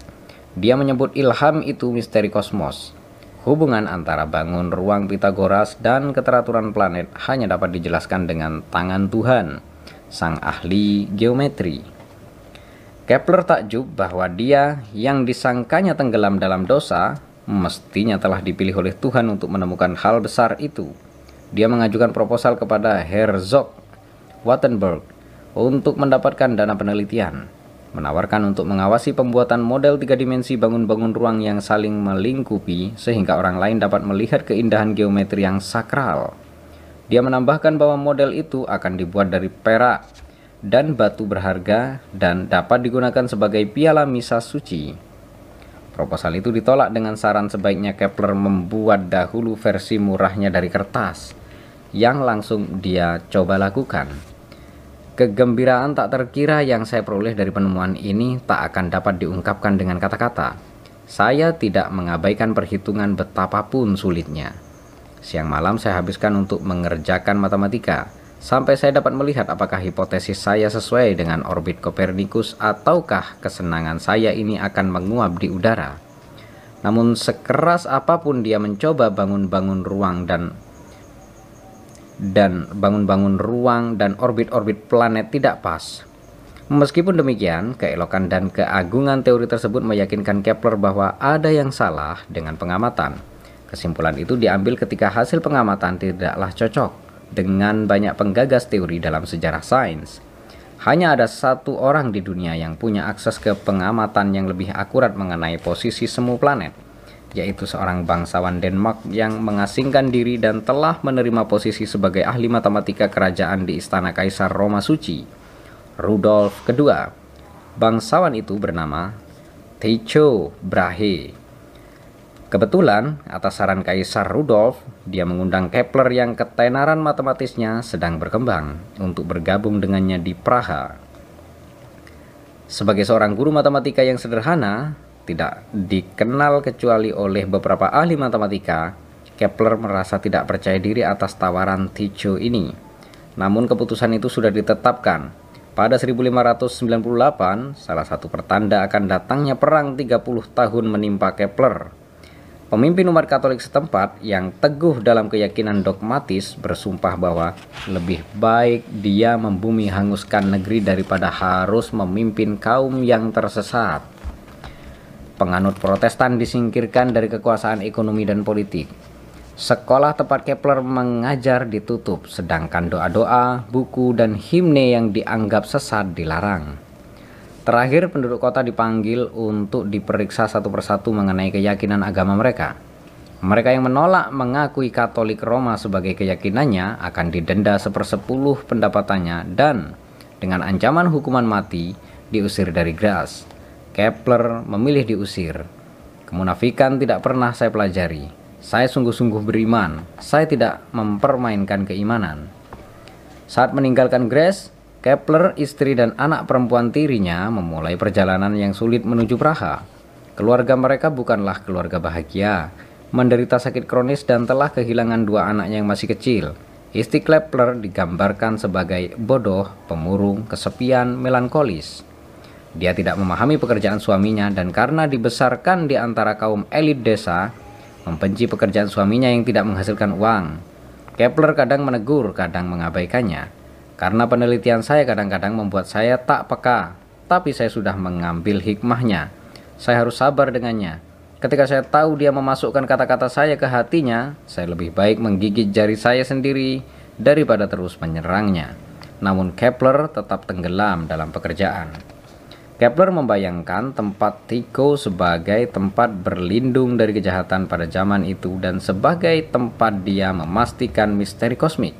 Dia menyebut ilham itu misteri kosmos. Hubungan antara bangun ruang Pitagoras dan keteraturan planet hanya dapat dijelaskan dengan tangan Tuhan, sang ahli geometri. Kepler takjub bahwa dia yang disangkanya tenggelam dalam dosa mestinya telah dipilih oleh Tuhan untuk menemukan hal besar itu. Dia mengajukan proposal kepada Herzog Wattenberg untuk mendapatkan dana penelitian, menawarkan untuk mengawasi pembuatan model tiga dimensi bangun-bangun ruang yang saling melingkupi sehingga orang lain dapat melihat keindahan geometri yang sakral. Dia menambahkan bahwa model itu akan dibuat dari perak dan batu berharga dan dapat digunakan sebagai piala misa suci. Proposal itu ditolak dengan saran sebaiknya Kepler membuat dahulu versi murahnya dari kertas yang langsung dia coba lakukan. Kegembiraan tak terkira yang saya peroleh dari penemuan ini tak akan dapat diungkapkan dengan kata-kata. Saya tidak mengabaikan perhitungan betapapun sulitnya. Siang malam saya habiskan untuk mengerjakan matematika, sampai saya dapat melihat apakah hipotesis saya sesuai dengan orbit Kopernikus ataukah kesenangan saya ini akan menguap di udara. Namun sekeras apa pun dia mencoba bangun-bangun ruang dan dan bangun-bangun ruang dan orbit-orbit planet tidak pas. Meskipun demikian, keelokan dan keagungan teori tersebut meyakinkan Kepler bahwa ada yang salah dengan pengamatan. Kesimpulan itu diambil ketika hasil pengamatan tidaklah cocok dengan banyak penggagas teori dalam sejarah sains. Hanya ada satu orang di dunia yang punya akses ke pengamatan yang lebih akurat mengenai posisi semu planet, yaitu seorang bangsawan Denmark yang mengasingkan diri dan telah menerima posisi sebagai ahli matematika kerajaan di Istana Kaisar Roma Suci, Rudolf II. Bangsawan itu bernama Tycho Brahe. Kebetulan, atas saran Kaisar Rudolf, dia mengundang Kepler yang ketenaran matematisnya sedang berkembang untuk bergabung dengannya di Praha. Sebagai seorang guru matematika yang sederhana, tidak dikenal kecuali oleh beberapa ahli matematika, Kepler merasa tidak percaya diri atas tawaran Tycho ini. Namun keputusan itu sudah ditetapkan. Pada 1598, salah satu pertanda akan datangnya perang 30 tahun menimpa Kepler. Pemimpin umat Katolik setempat yang teguh dalam keyakinan dogmatis bersumpah bahwa lebih baik dia membumi hanguskan negeri daripada harus memimpin kaum yang tersesat penganut protestan disingkirkan dari kekuasaan ekonomi dan politik. Sekolah tempat Kepler mengajar ditutup, sedangkan doa-doa, buku, dan himne yang dianggap sesat dilarang. Terakhir, penduduk kota dipanggil untuk diperiksa satu persatu mengenai keyakinan agama mereka. Mereka yang menolak mengakui Katolik Roma sebagai keyakinannya akan didenda sepersepuluh pendapatannya dan dengan ancaman hukuman mati diusir dari Graz. Kepler memilih diusir. Kemunafikan tidak pernah saya pelajari. Saya sungguh-sungguh beriman. Saya tidak mempermainkan keimanan. Saat meninggalkan Grace, Kepler, istri dan anak perempuan tirinya memulai perjalanan yang sulit menuju Praha. Keluarga mereka bukanlah keluarga bahagia, menderita sakit kronis dan telah kehilangan dua anak yang masih kecil. Istri Kepler digambarkan sebagai bodoh, pemurung, kesepian, melankolis. Dia tidak memahami pekerjaan suaminya dan karena dibesarkan di antara kaum elit desa, membenci pekerjaan suaminya yang tidak menghasilkan uang. Kepler kadang menegur, kadang mengabaikannya. Karena penelitian saya kadang-kadang membuat saya tak peka, tapi saya sudah mengambil hikmahnya. Saya harus sabar dengannya. Ketika saya tahu dia memasukkan kata-kata saya ke hatinya, saya lebih baik menggigit jari saya sendiri daripada terus menyerangnya. Namun Kepler tetap tenggelam dalam pekerjaan. Kepler membayangkan tempat Tycho sebagai tempat berlindung dari kejahatan pada zaman itu dan sebagai tempat dia memastikan misteri kosmik.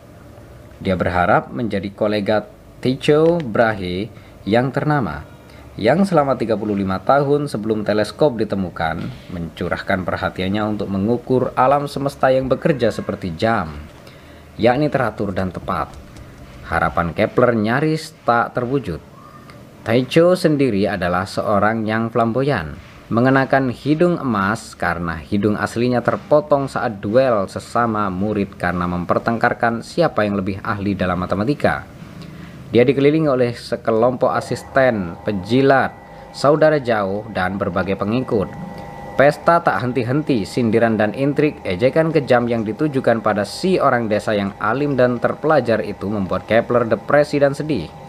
Dia berharap menjadi kolega Tycho Brahe yang ternama, yang selama 35 tahun sebelum teleskop ditemukan, mencurahkan perhatiannya untuk mengukur alam semesta yang bekerja seperti jam, yakni teratur dan tepat. Harapan Kepler nyaris tak terwujud Taicho sendiri adalah seorang yang flamboyan. mengenakan hidung emas karena hidung aslinya terpotong saat duel sesama murid karena mempertengkarkan siapa yang lebih ahli dalam matematika. Dia dikelilingi oleh sekelompok asisten, pejilat, saudara jauh, dan berbagai pengikut. Pesta tak henti-henti, sindiran dan intrik, ejekan kejam yang ditujukan pada si orang desa yang alim dan terpelajar itu membuat Kepler depresi dan sedih.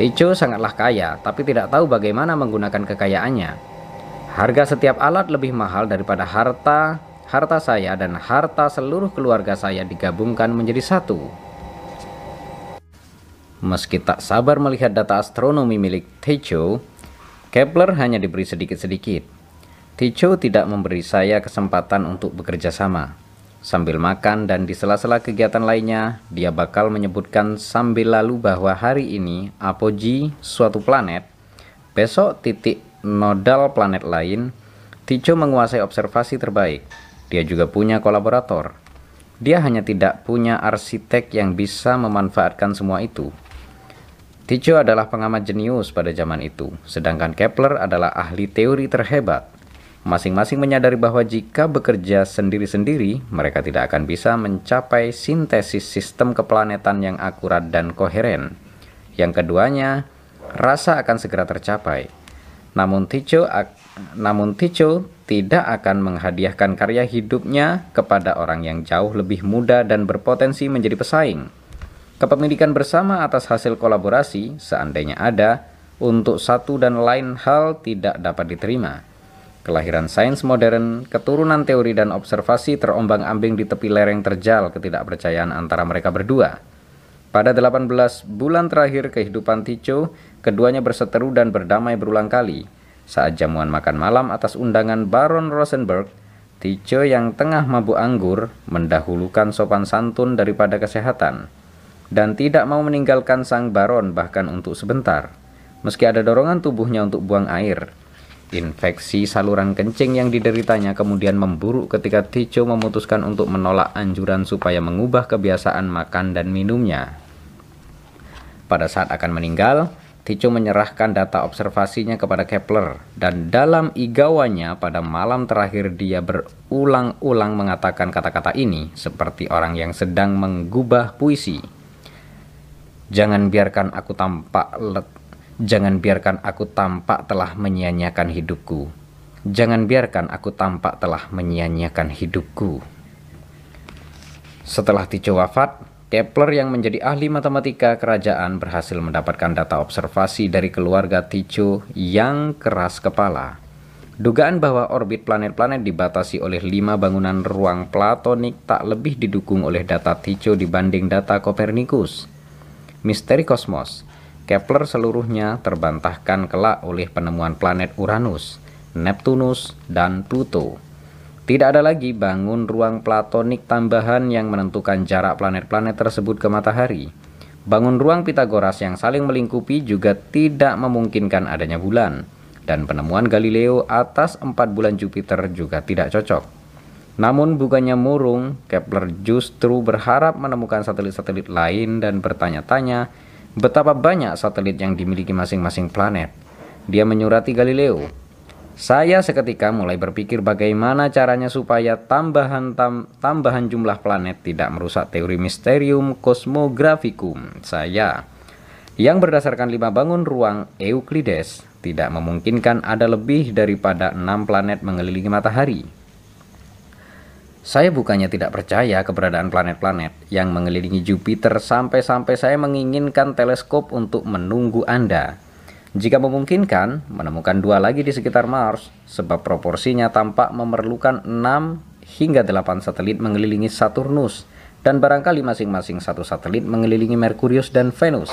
Ticho sangatlah kaya, tapi tidak tahu bagaimana menggunakan kekayaannya. Harga setiap alat lebih mahal daripada harta harta saya dan harta seluruh keluarga saya digabungkan menjadi satu. Meski tak sabar melihat data astronomi milik Tycho, Kepler hanya diberi sedikit-sedikit. Tycho tidak memberi saya kesempatan untuk bekerja sama. Sambil makan dan di sela-sela kegiatan lainnya, dia bakal menyebutkan sambil lalu bahwa hari ini apogee suatu planet, besok titik nodal planet lain, Tycho menguasai observasi terbaik. Dia juga punya kolaborator. Dia hanya tidak punya arsitek yang bisa memanfaatkan semua itu. Tycho adalah pengamat jenius pada zaman itu, sedangkan Kepler adalah ahli teori terhebat. Masing-masing menyadari bahwa jika bekerja sendiri-sendiri, mereka tidak akan bisa mencapai sintesis sistem keplanetan yang akurat dan koheren. Yang keduanya, rasa akan segera tercapai. Namun Ticho, namun Ticho tidak akan menghadiahkan karya hidupnya kepada orang yang jauh lebih muda dan berpotensi menjadi pesaing. Kepemilikan bersama atas hasil kolaborasi, seandainya ada, untuk satu dan lain hal tidak dapat diterima. Kelahiran sains modern, keturunan teori dan observasi terombang-ambing di tepi lereng terjal ketidakpercayaan antara mereka berdua. Pada 18 bulan terakhir kehidupan Ticho, keduanya berseteru dan berdamai berulang kali. Saat jamuan makan malam atas undangan Baron Rosenberg, Ticho yang tengah mabuk anggur mendahulukan sopan santun daripada kesehatan dan tidak mau meninggalkan sang baron bahkan untuk sebentar. Meski ada dorongan tubuhnya untuk buang air, Infeksi saluran kencing yang dideritanya kemudian memburuk ketika Ticho memutuskan untuk menolak anjuran supaya mengubah kebiasaan makan dan minumnya. Pada saat akan meninggal, Ticho menyerahkan data observasinya kepada Kepler dan dalam igawanya pada malam terakhir dia berulang-ulang mengatakan kata-kata ini seperti orang yang sedang menggubah puisi. Jangan biarkan aku tampak let Jangan biarkan aku tampak telah menyia-nyiakan hidupku. Jangan biarkan aku tampak telah menyia-nyiakan hidupku. Setelah Tycho wafat, Kepler yang menjadi ahli matematika kerajaan berhasil mendapatkan data observasi dari keluarga Tycho yang keras kepala. Dugaan bahwa orbit planet-planet dibatasi oleh lima bangunan ruang platonik tak lebih didukung oleh data Tycho dibanding data Copernicus. Misteri kosmos Kepler seluruhnya terbantahkan kelak oleh penemuan planet Uranus, Neptunus, dan Pluto. Tidak ada lagi bangun ruang platonik tambahan yang menentukan jarak planet-planet tersebut ke matahari. Bangun ruang Pitagoras yang saling melingkupi juga tidak memungkinkan adanya bulan. Dan penemuan Galileo atas empat bulan Jupiter juga tidak cocok. Namun bukannya murung, Kepler justru berharap menemukan satelit-satelit lain dan bertanya-tanya betapa banyak satelit yang dimiliki masing-masing planet. Dia menyurati Galileo. Saya seketika mulai berpikir bagaimana caranya supaya tambahan tam, tambahan jumlah planet tidak merusak teori misterium cosmographicum saya yang berdasarkan lima bangun ruang Euclides tidak memungkinkan ada lebih daripada enam planet mengelilingi matahari. Saya bukannya tidak percaya keberadaan planet-planet yang mengelilingi Jupiter sampai-sampai saya menginginkan teleskop untuk menunggu Anda. Jika memungkinkan, menemukan dua lagi di sekitar Mars, sebab proporsinya tampak memerlukan 6 hingga 8 satelit mengelilingi Saturnus, dan barangkali masing-masing satu satelit mengelilingi Merkurius dan Venus.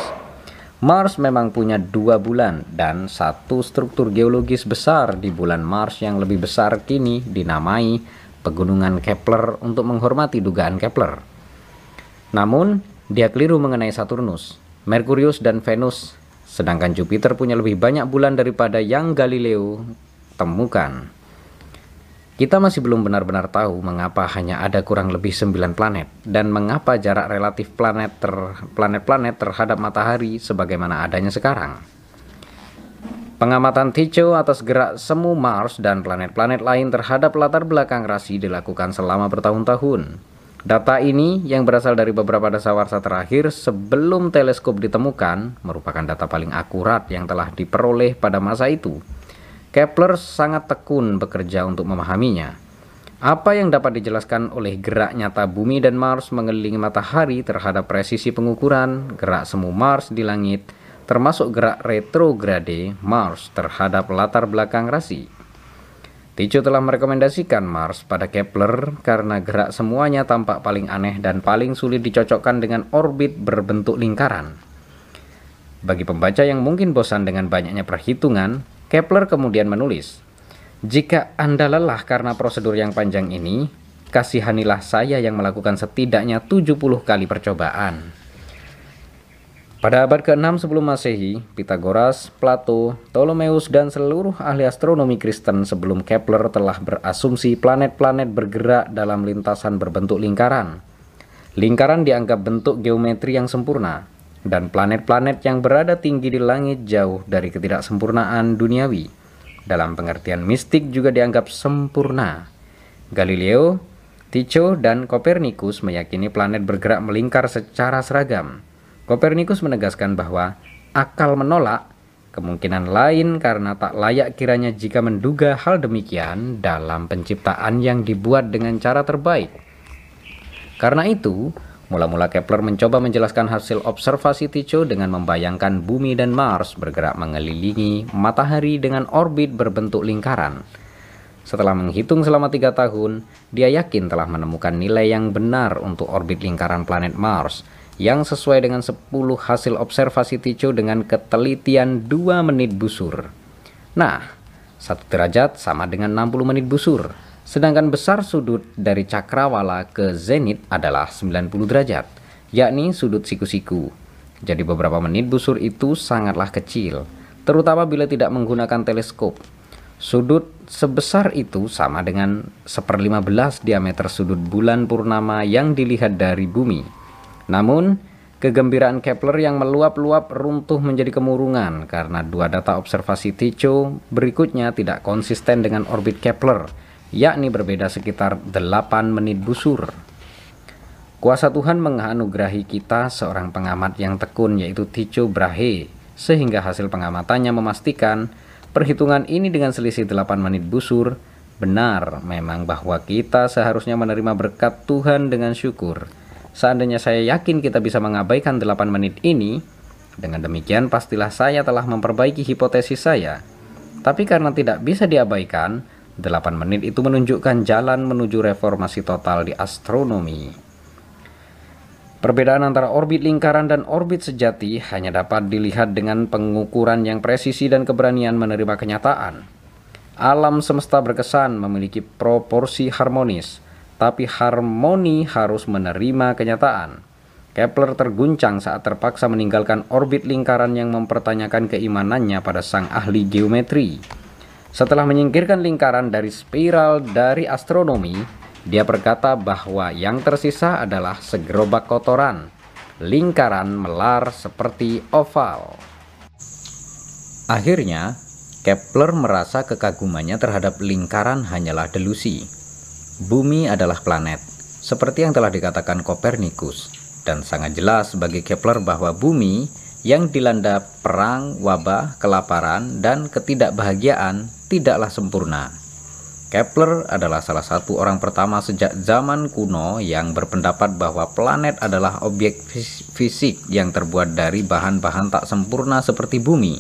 Mars memang punya dua bulan dan satu struktur geologis besar di bulan Mars yang lebih besar kini dinamai pegunungan Kepler untuk menghormati dugaan Kepler. Namun, dia keliru mengenai Saturnus, Merkurius, dan Venus, sedangkan Jupiter punya lebih banyak bulan daripada yang Galileo temukan. Kita masih belum benar-benar tahu mengapa hanya ada kurang lebih 9 planet dan mengapa jarak relatif planet ter, planet-planet terhadap matahari sebagaimana adanya sekarang. Pengamatan Tycho atas gerak semu Mars dan planet-planet lain terhadap latar belakang rasi dilakukan selama bertahun-tahun. Data ini yang berasal dari beberapa dasawarsa terakhir sebelum teleskop ditemukan merupakan data paling akurat yang telah diperoleh pada masa itu. Kepler sangat tekun bekerja untuk memahaminya. Apa yang dapat dijelaskan oleh gerak nyata bumi dan Mars mengelilingi matahari terhadap presisi pengukuran gerak semu Mars di langit termasuk gerak retrograde Mars terhadap latar belakang rasi. Tycho telah merekomendasikan Mars pada Kepler karena gerak semuanya tampak paling aneh dan paling sulit dicocokkan dengan orbit berbentuk lingkaran. Bagi pembaca yang mungkin bosan dengan banyaknya perhitungan, Kepler kemudian menulis, "Jika Anda lelah karena prosedur yang panjang ini, kasihanilah saya yang melakukan setidaknya 70 kali percobaan." Pada abad ke-6 sebelum Masehi, Pitagoras, Plato, Ptolemeus, dan seluruh ahli astronomi Kristen sebelum Kepler telah berasumsi planet-planet bergerak dalam lintasan berbentuk lingkaran. Lingkaran dianggap bentuk geometri yang sempurna, dan planet-planet yang berada tinggi di langit jauh dari ketidaksempurnaan duniawi. Dalam pengertian mistik juga dianggap sempurna. Galileo, Tycho, dan Copernicus meyakini planet bergerak melingkar secara seragam Kopernikus menegaskan bahwa akal menolak kemungkinan lain karena tak layak kiranya jika menduga hal demikian dalam penciptaan yang dibuat dengan cara terbaik. Karena itu, mula-mula Kepler mencoba menjelaskan hasil observasi Tycho dengan membayangkan bumi dan Mars bergerak mengelilingi matahari dengan orbit berbentuk lingkaran. Setelah menghitung selama tiga tahun, dia yakin telah menemukan nilai yang benar untuk orbit lingkaran planet Mars – yang sesuai dengan 10 hasil observasi Tycho dengan ketelitian 2 menit busur. Nah, satu derajat sama dengan 60 menit busur, sedangkan besar sudut dari cakrawala ke zenit adalah 90 derajat, yakni sudut siku-siku. Jadi beberapa menit busur itu sangatlah kecil, terutama bila tidak menggunakan teleskop. Sudut sebesar itu sama dengan 1 diameter sudut bulan purnama yang dilihat dari bumi. Namun, kegembiraan Kepler yang meluap-luap runtuh menjadi kemurungan karena dua data observasi Tycho berikutnya tidak konsisten dengan orbit Kepler, yakni berbeda sekitar 8 menit busur. Kuasa Tuhan menganugerahi kita seorang pengamat yang tekun yaitu Tycho Brahe, sehingga hasil pengamatannya memastikan perhitungan ini dengan selisih 8 menit busur benar memang bahwa kita seharusnya menerima berkat Tuhan dengan syukur Seandainya saya yakin kita bisa mengabaikan 8 menit ini, dengan demikian pastilah saya telah memperbaiki hipotesis saya. Tapi karena tidak bisa diabaikan, 8 menit itu menunjukkan jalan menuju reformasi total di astronomi. Perbedaan antara orbit lingkaran dan orbit sejati hanya dapat dilihat dengan pengukuran yang presisi dan keberanian menerima kenyataan. Alam semesta berkesan memiliki proporsi harmonis, tapi harmoni harus menerima kenyataan. Kepler terguncang saat terpaksa meninggalkan orbit lingkaran yang mempertanyakan keimanannya pada sang ahli geometri. Setelah menyingkirkan lingkaran dari spiral dari astronomi, dia berkata bahwa yang tersisa adalah segerobak kotoran, lingkaran melar seperti oval. Akhirnya, Kepler merasa kekagumannya terhadap lingkaran hanyalah delusi. Bumi adalah planet, seperti yang telah dikatakan Kopernikus, dan sangat jelas bagi Kepler bahwa bumi yang dilanda perang, wabah, kelaparan, dan ketidakbahagiaan tidaklah sempurna. Kepler adalah salah satu orang pertama sejak zaman kuno yang berpendapat bahwa planet adalah objek fisik yang terbuat dari bahan-bahan tak sempurna seperti bumi.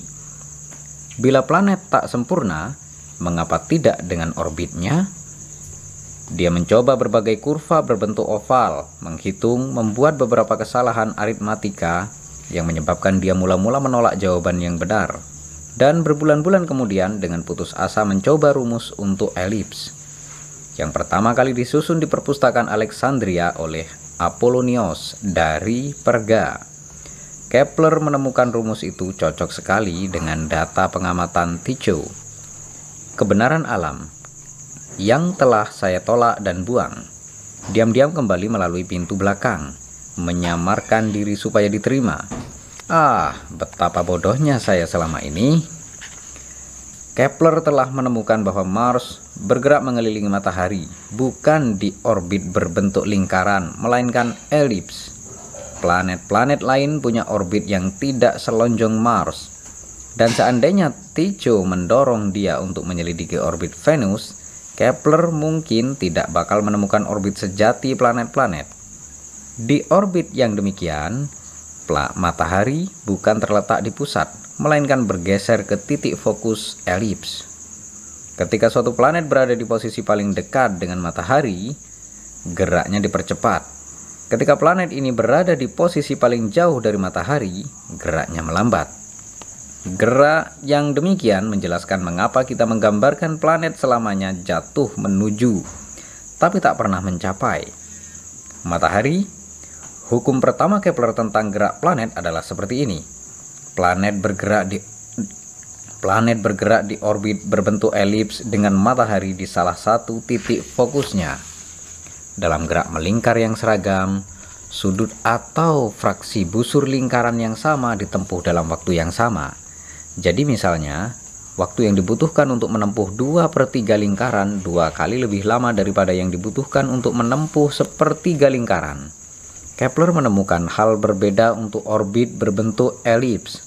Bila planet tak sempurna, mengapa tidak dengan orbitnya? Dia mencoba berbagai kurva berbentuk oval, menghitung, membuat beberapa kesalahan aritmatika yang menyebabkan dia mula-mula menolak jawaban yang benar. Dan berbulan-bulan kemudian dengan putus asa mencoba rumus untuk elips. Yang pertama kali disusun di perpustakaan Alexandria oleh Apollonios dari Perga. Kepler menemukan rumus itu cocok sekali dengan data pengamatan Tycho. Kebenaran alam yang telah saya tolak dan buang. Diam-diam kembali melalui pintu belakang, menyamarkan diri supaya diterima. Ah, betapa bodohnya saya selama ini. Kepler telah menemukan bahwa Mars bergerak mengelilingi matahari, bukan di orbit berbentuk lingkaran, melainkan elips. Planet-planet lain punya orbit yang tidak selonjong Mars. Dan seandainya Tycho mendorong dia untuk menyelidiki orbit Venus, Kepler mungkin tidak bakal menemukan orbit sejati planet-planet. Di orbit yang demikian, matahari bukan terletak di pusat, melainkan bergeser ke titik fokus elips. Ketika suatu planet berada di posisi paling dekat dengan matahari, geraknya dipercepat. Ketika planet ini berada di posisi paling jauh dari matahari, geraknya melambat. Gerak yang demikian menjelaskan mengapa kita menggambarkan planet selamanya jatuh menuju, tapi tak pernah mencapai. Matahari, hukum pertama Kepler tentang gerak planet adalah seperti ini planet bergerak di planet bergerak di orbit berbentuk elips dengan matahari di salah satu titik fokusnya. Dalam gerak melingkar yang seragam, sudut atau fraksi busur lingkaran yang sama ditempuh dalam waktu yang sama. Jadi misalnya, waktu yang dibutuhkan untuk menempuh 2 per 3 lingkaran dua kali lebih lama daripada yang dibutuhkan untuk menempuh sepertiga lingkaran. Kepler menemukan hal berbeda untuk orbit berbentuk elips.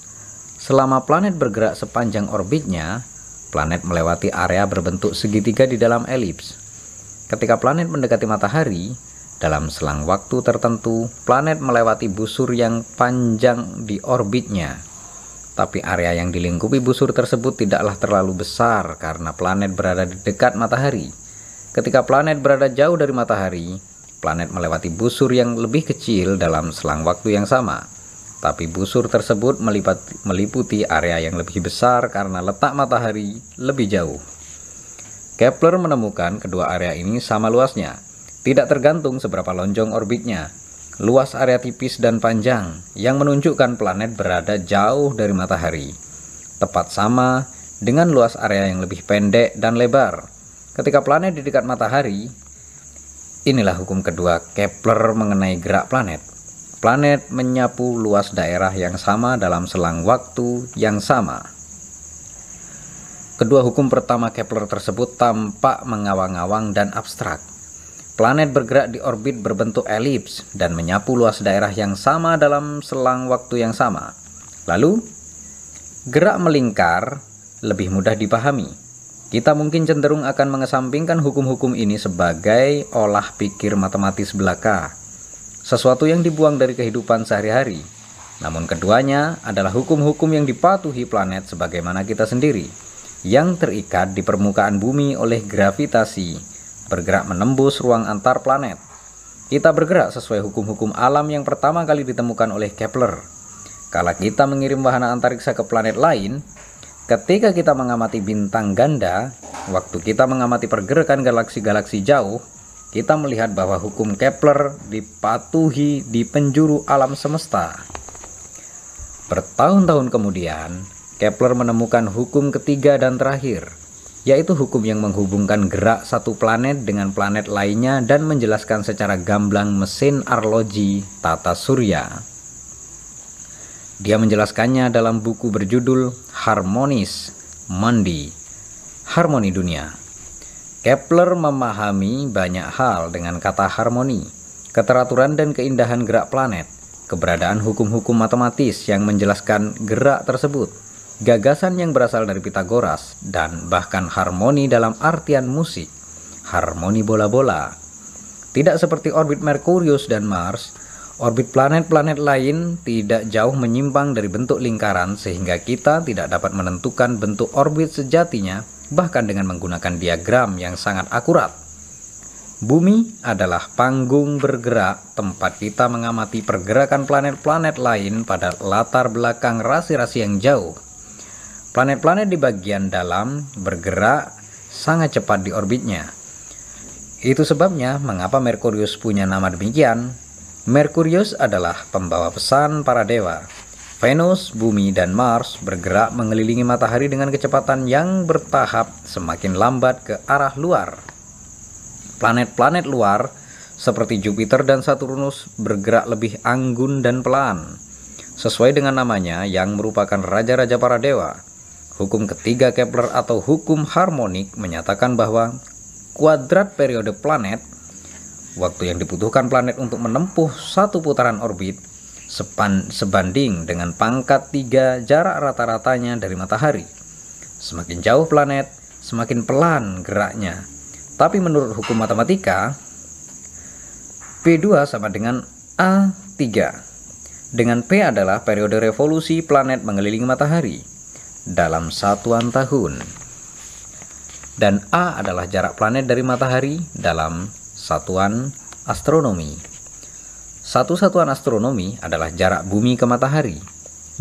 Selama planet bergerak sepanjang orbitnya, planet melewati area berbentuk segitiga di dalam elips. Ketika planet mendekati matahari, dalam selang waktu tertentu, planet melewati busur yang panjang di orbitnya. Tapi area yang dilingkupi busur tersebut tidaklah terlalu besar karena planet berada di dekat matahari. Ketika planet berada jauh dari matahari, planet melewati busur yang lebih kecil dalam selang waktu yang sama tapi busur tersebut meliputi area yang lebih besar karena letak matahari lebih jauh. Kepler menemukan kedua area ini sama luasnya, tidak tergantung seberapa lonjong orbitnya. Luas area tipis dan panjang yang menunjukkan planet berada jauh dari matahari. Tepat sama dengan luas area yang lebih pendek dan lebar. Ketika planet di dekat matahari, inilah hukum kedua Kepler mengenai gerak planet planet menyapu luas daerah yang sama dalam selang waktu yang sama. Kedua hukum pertama Kepler tersebut tampak mengawang-awang dan abstrak. Planet bergerak di orbit berbentuk elips dan menyapu luas daerah yang sama dalam selang waktu yang sama. Lalu, gerak melingkar lebih mudah dipahami. Kita mungkin cenderung akan mengesampingkan hukum-hukum ini sebagai olah pikir matematis belaka sesuatu yang dibuang dari kehidupan sehari-hari. Namun keduanya adalah hukum-hukum yang dipatuhi planet sebagaimana kita sendiri, yang terikat di permukaan bumi oleh gravitasi, bergerak menembus ruang antar planet. Kita bergerak sesuai hukum-hukum alam yang pertama kali ditemukan oleh Kepler. Kala kita mengirim wahana antariksa ke planet lain, ketika kita mengamati bintang ganda, waktu kita mengamati pergerakan galaksi-galaksi jauh, kita melihat bahwa hukum Kepler dipatuhi di penjuru alam semesta. Bertahun-tahun kemudian, Kepler menemukan hukum ketiga dan terakhir, yaitu hukum yang menghubungkan gerak satu planet dengan planet lainnya dan menjelaskan secara gamblang mesin arloji tata surya. Dia menjelaskannya dalam buku berjudul Harmonis Mandi, Harmoni Dunia. Kepler memahami banyak hal dengan kata harmoni, keteraturan dan keindahan gerak planet, keberadaan hukum-hukum matematis yang menjelaskan gerak tersebut, gagasan yang berasal dari Pitagoras, dan bahkan harmoni dalam artian musik, harmoni bola-bola. Tidak seperti orbit Merkurius dan Mars, orbit planet-planet lain tidak jauh menyimpang dari bentuk lingkaran sehingga kita tidak dapat menentukan bentuk orbit sejatinya bahkan dengan menggunakan diagram yang sangat akurat. Bumi adalah panggung bergerak tempat kita mengamati pergerakan planet-planet lain pada latar belakang rasi-rasi yang jauh. Planet-planet di bagian dalam bergerak sangat cepat di orbitnya. Itu sebabnya mengapa Merkurius punya nama demikian. Merkurius adalah pembawa pesan para dewa. Venus, Bumi, dan Mars bergerak mengelilingi matahari dengan kecepatan yang bertahap semakin lambat ke arah luar. Planet-planet luar seperti Jupiter dan Saturnus bergerak lebih anggun dan pelan. Sesuai dengan namanya yang merupakan raja-raja para dewa, Hukum ketiga Kepler atau hukum harmonik menyatakan bahwa kuadrat periode planet, waktu yang dibutuhkan planet untuk menempuh satu putaran orbit, sepan, sebanding dengan pangkat tiga jarak rata-ratanya dari matahari. Semakin jauh planet, semakin pelan geraknya. Tapi menurut hukum matematika, P2 sama dengan A3. Dengan P adalah periode revolusi planet mengelilingi matahari dalam satuan tahun. Dan A adalah jarak planet dari matahari dalam satuan astronomi. Satu satuan astronomi adalah jarak bumi ke matahari.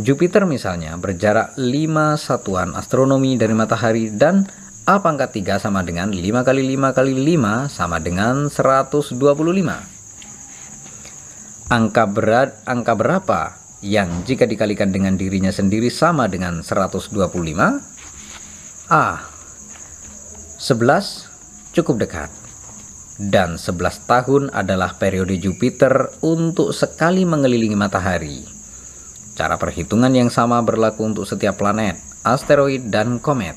Jupiter misalnya berjarak 5 satuan astronomi dari matahari dan A pangkat 3 sama dengan 5 kali 5 kali 5 sama dengan 125. Angka berat angka berapa yang jika dikalikan dengan dirinya sendiri sama dengan 125? A. 11 cukup dekat. Dan 11 tahun adalah periode Jupiter untuk sekali mengelilingi matahari. Cara perhitungan yang sama berlaku untuk setiap planet, asteroid, dan komet.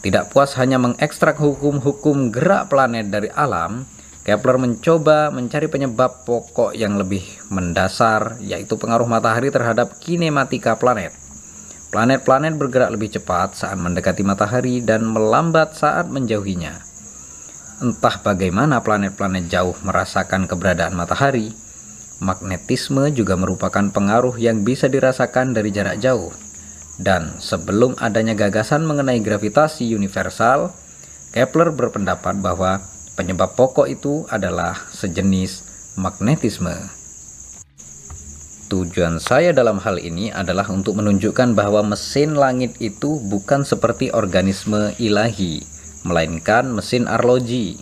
Tidak puas hanya mengekstrak hukum-hukum gerak planet dari alam, Kepler mencoba mencari penyebab pokok yang lebih mendasar, yaitu pengaruh matahari terhadap kinematika planet. Planet-planet bergerak lebih cepat saat mendekati matahari dan melambat saat menjauhinya. Entah bagaimana planet-planet jauh merasakan keberadaan matahari, magnetisme juga merupakan pengaruh yang bisa dirasakan dari jarak jauh. Dan sebelum adanya gagasan mengenai gravitasi universal, Kepler berpendapat bahwa penyebab pokok itu adalah sejenis magnetisme. Tujuan saya dalam hal ini adalah untuk menunjukkan bahwa mesin langit itu bukan seperti organisme ilahi, melainkan mesin arloji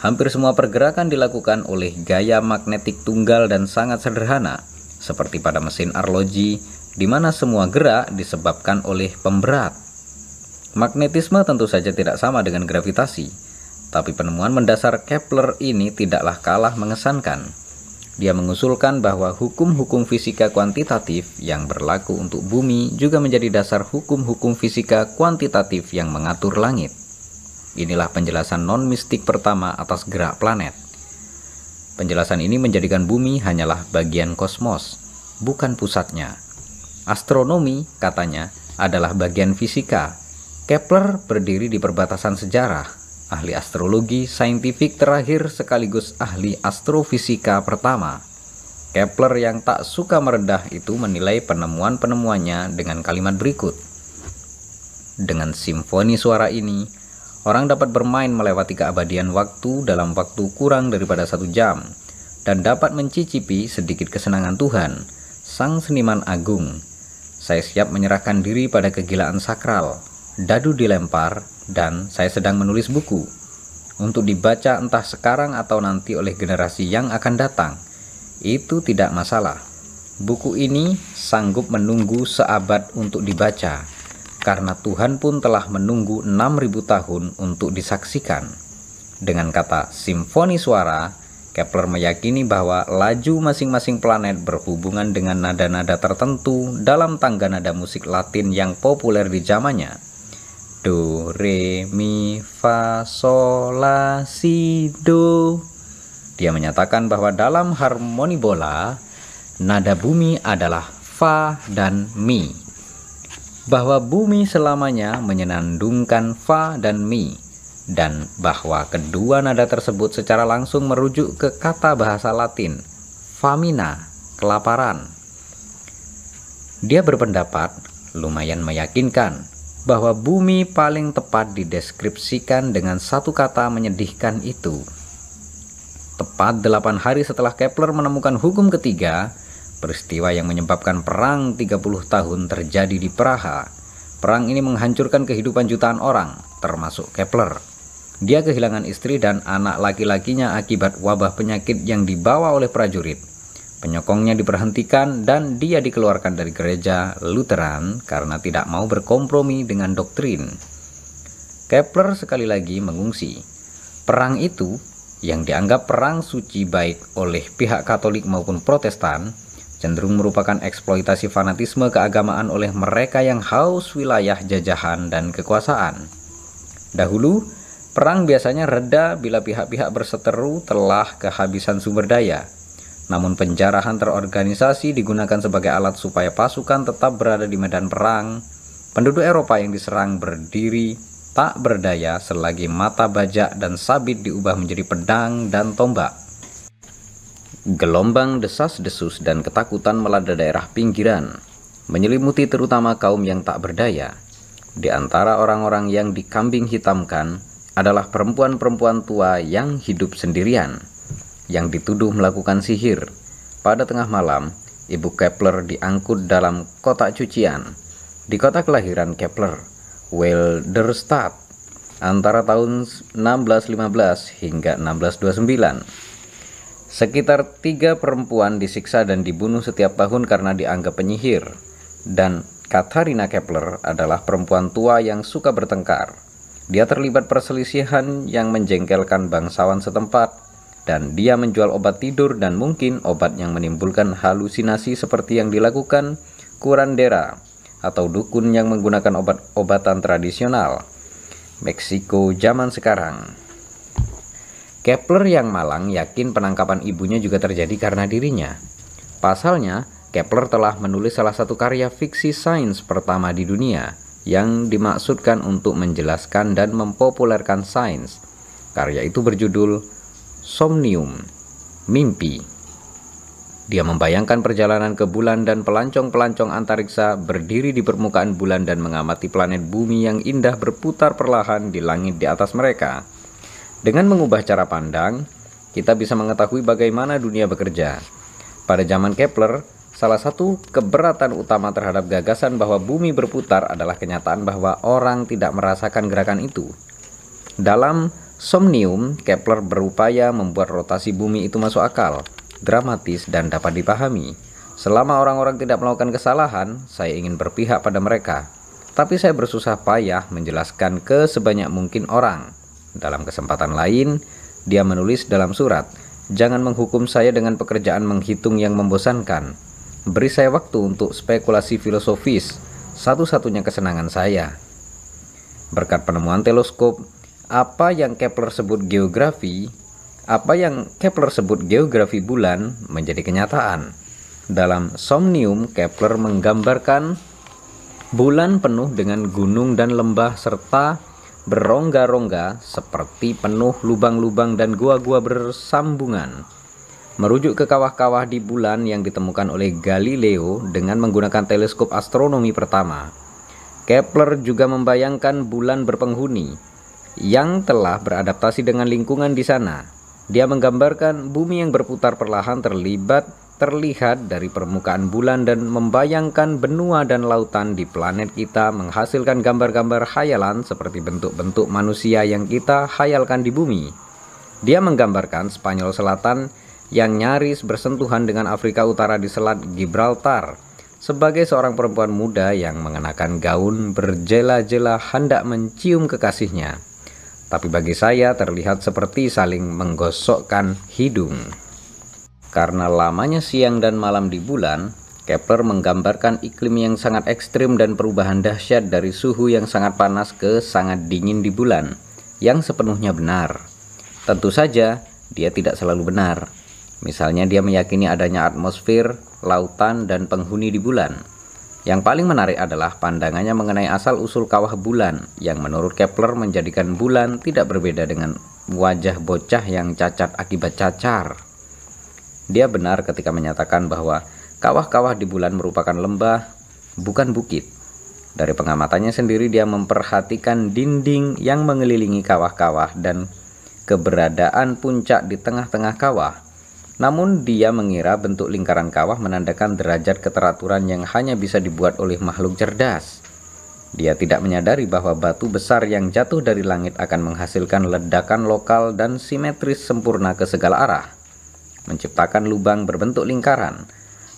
Hampir semua pergerakan dilakukan oleh gaya magnetik tunggal dan sangat sederhana, seperti pada mesin arloji, di mana semua gerak disebabkan oleh pemberat. Magnetisme tentu saja tidak sama dengan gravitasi, tapi penemuan mendasar Kepler ini tidaklah kalah mengesankan. Dia mengusulkan bahwa hukum-hukum fisika kuantitatif yang berlaku untuk bumi juga menjadi dasar hukum-hukum fisika kuantitatif yang mengatur langit. Inilah penjelasan non-mistik pertama atas gerak planet. Penjelasan ini menjadikan bumi hanyalah bagian kosmos, bukan pusatnya. Astronomi, katanya, adalah bagian fisika. Kepler berdiri di perbatasan sejarah, ahli astrologi saintifik terakhir sekaligus ahli astrofisika pertama. Kepler yang tak suka meredah itu menilai penemuan-penemuannya dengan kalimat berikut. Dengan simfoni suara ini, Orang dapat bermain melewati keabadian waktu dalam waktu kurang daripada satu jam dan dapat mencicipi sedikit kesenangan Tuhan, Sang Seniman Agung. Saya siap menyerahkan diri pada kegilaan sakral, dadu dilempar, dan saya sedang menulis buku untuk dibaca entah sekarang atau nanti oleh generasi yang akan datang. Itu tidak masalah. Buku ini sanggup menunggu seabad untuk dibaca karena Tuhan pun telah menunggu 6000 tahun untuk disaksikan. Dengan kata simfoni suara, Kepler meyakini bahwa laju masing-masing planet berhubungan dengan nada-nada tertentu dalam tangga nada musik Latin yang populer di zamannya. Do, re, mi, fa, sol, la, si, do. Dia menyatakan bahwa dalam harmoni bola, nada bumi adalah fa dan mi bahwa bumi selamanya menyenandungkan fa dan mi dan bahwa kedua nada tersebut secara langsung merujuk ke kata bahasa Latin famina, kelaparan. Dia berpendapat lumayan meyakinkan bahwa bumi paling tepat dideskripsikan dengan satu kata menyedihkan itu. Tepat delapan hari setelah Kepler menemukan hukum ketiga, Peristiwa yang menyebabkan perang 30 tahun terjadi di Praha. Perang ini menghancurkan kehidupan jutaan orang, termasuk Kepler. Dia kehilangan istri dan anak laki-lakinya akibat wabah penyakit yang dibawa oleh prajurit. Penyokongnya diberhentikan dan dia dikeluarkan dari gereja Lutheran karena tidak mau berkompromi dengan doktrin. Kepler sekali lagi mengungsi. Perang itu, yang dianggap perang suci baik oleh pihak Katolik maupun Protestan, cenderung merupakan eksploitasi fanatisme keagamaan oleh mereka yang haus wilayah jajahan dan kekuasaan. Dahulu, perang biasanya reda bila pihak-pihak berseteru telah kehabisan sumber daya. Namun penjarahan terorganisasi digunakan sebagai alat supaya pasukan tetap berada di medan perang. Penduduk Eropa yang diserang berdiri tak berdaya selagi mata bajak dan sabit diubah menjadi pedang dan tombak. Gelombang desas-desus dan ketakutan melanda daerah pinggiran, menyelimuti terutama kaum yang tak berdaya. Di antara orang-orang yang dikambing hitamkan adalah perempuan-perempuan tua yang hidup sendirian, yang dituduh melakukan sihir. Pada tengah malam, Ibu Kepler diangkut dalam kotak cucian di kota kelahiran Kepler, Wilderstadt, antara tahun 1615 hingga 1629. Sekitar tiga perempuan disiksa dan dibunuh setiap tahun karena dianggap penyihir. Dan Katharina Kepler adalah perempuan tua yang suka bertengkar. Dia terlibat perselisihan yang menjengkelkan bangsawan setempat, dan dia menjual obat tidur dan mungkin obat yang menimbulkan halusinasi seperti yang dilakukan kurandera atau dukun yang menggunakan obat-obatan tradisional. Meksiko zaman sekarang. Kepler yang malang yakin penangkapan ibunya juga terjadi karena dirinya. Pasalnya, Kepler telah menulis salah satu karya fiksi sains pertama di dunia yang dimaksudkan untuk menjelaskan dan mempopulerkan sains. Karya itu berjudul Somnium, Mimpi. Dia membayangkan perjalanan ke bulan dan pelancong-pelancong antariksa berdiri di permukaan bulan dan mengamati planet bumi yang indah berputar perlahan di langit di atas mereka. Dengan mengubah cara pandang, kita bisa mengetahui bagaimana dunia bekerja. Pada zaman Kepler, salah satu keberatan utama terhadap gagasan bahwa bumi berputar adalah kenyataan bahwa orang tidak merasakan gerakan itu. Dalam Somnium, Kepler berupaya membuat rotasi bumi itu masuk akal, dramatis, dan dapat dipahami. Selama orang-orang tidak melakukan kesalahan, saya ingin berpihak pada mereka. Tapi saya bersusah payah menjelaskan ke sebanyak mungkin orang dalam kesempatan lain, dia menulis dalam surat, "Jangan menghukum saya dengan pekerjaan menghitung yang membosankan. Beri saya waktu untuk spekulasi filosofis, satu-satunya kesenangan saya." Berkat penemuan teleskop, apa yang Kepler sebut geografi, apa yang Kepler sebut geografi bulan menjadi kenyataan. Dalam Somnium, Kepler menggambarkan bulan penuh dengan gunung dan lembah serta berongga-rongga seperti penuh lubang-lubang dan gua-gua bersambungan. Merujuk ke kawah-kawah di bulan yang ditemukan oleh Galileo dengan menggunakan teleskop astronomi pertama. Kepler juga membayangkan bulan berpenghuni yang telah beradaptasi dengan lingkungan di sana. Dia menggambarkan bumi yang berputar perlahan terlibat terlihat dari permukaan bulan dan membayangkan benua dan lautan di planet kita menghasilkan gambar-gambar khayalan seperti bentuk-bentuk manusia yang kita khayalkan di bumi. Dia menggambarkan Spanyol Selatan yang nyaris bersentuhan dengan Afrika Utara di Selat Gibraltar sebagai seorang perempuan muda yang mengenakan gaun berjela-jela hendak mencium kekasihnya. Tapi bagi saya terlihat seperti saling menggosokkan hidung. Karena lamanya siang dan malam di bulan, Kepler menggambarkan iklim yang sangat ekstrim dan perubahan dahsyat dari suhu yang sangat panas ke sangat dingin di bulan, yang sepenuhnya benar. Tentu saja, dia tidak selalu benar. Misalnya dia meyakini adanya atmosfer, lautan, dan penghuni di bulan. Yang paling menarik adalah pandangannya mengenai asal-usul kawah bulan, yang menurut Kepler menjadikan bulan tidak berbeda dengan wajah bocah yang cacat akibat cacar. Dia benar ketika menyatakan bahwa kawah-kawah di bulan merupakan lembah, bukan bukit. Dari pengamatannya sendiri dia memperhatikan dinding yang mengelilingi kawah-kawah dan keberadaan puncak di tengah-tengah kawah. Namun dia mengira bentuk lingkaran kawah menandakan derajat keteraturan yang hanya bisa dibuat oleh makhluk cerdas. Dia tidak menyadari bahwa batu besar yang jatuh dari langit akan menghasilkan ledakan lokal dan simetris sempurna ke segala arah menciptakan lubang berbentuk lingkaran,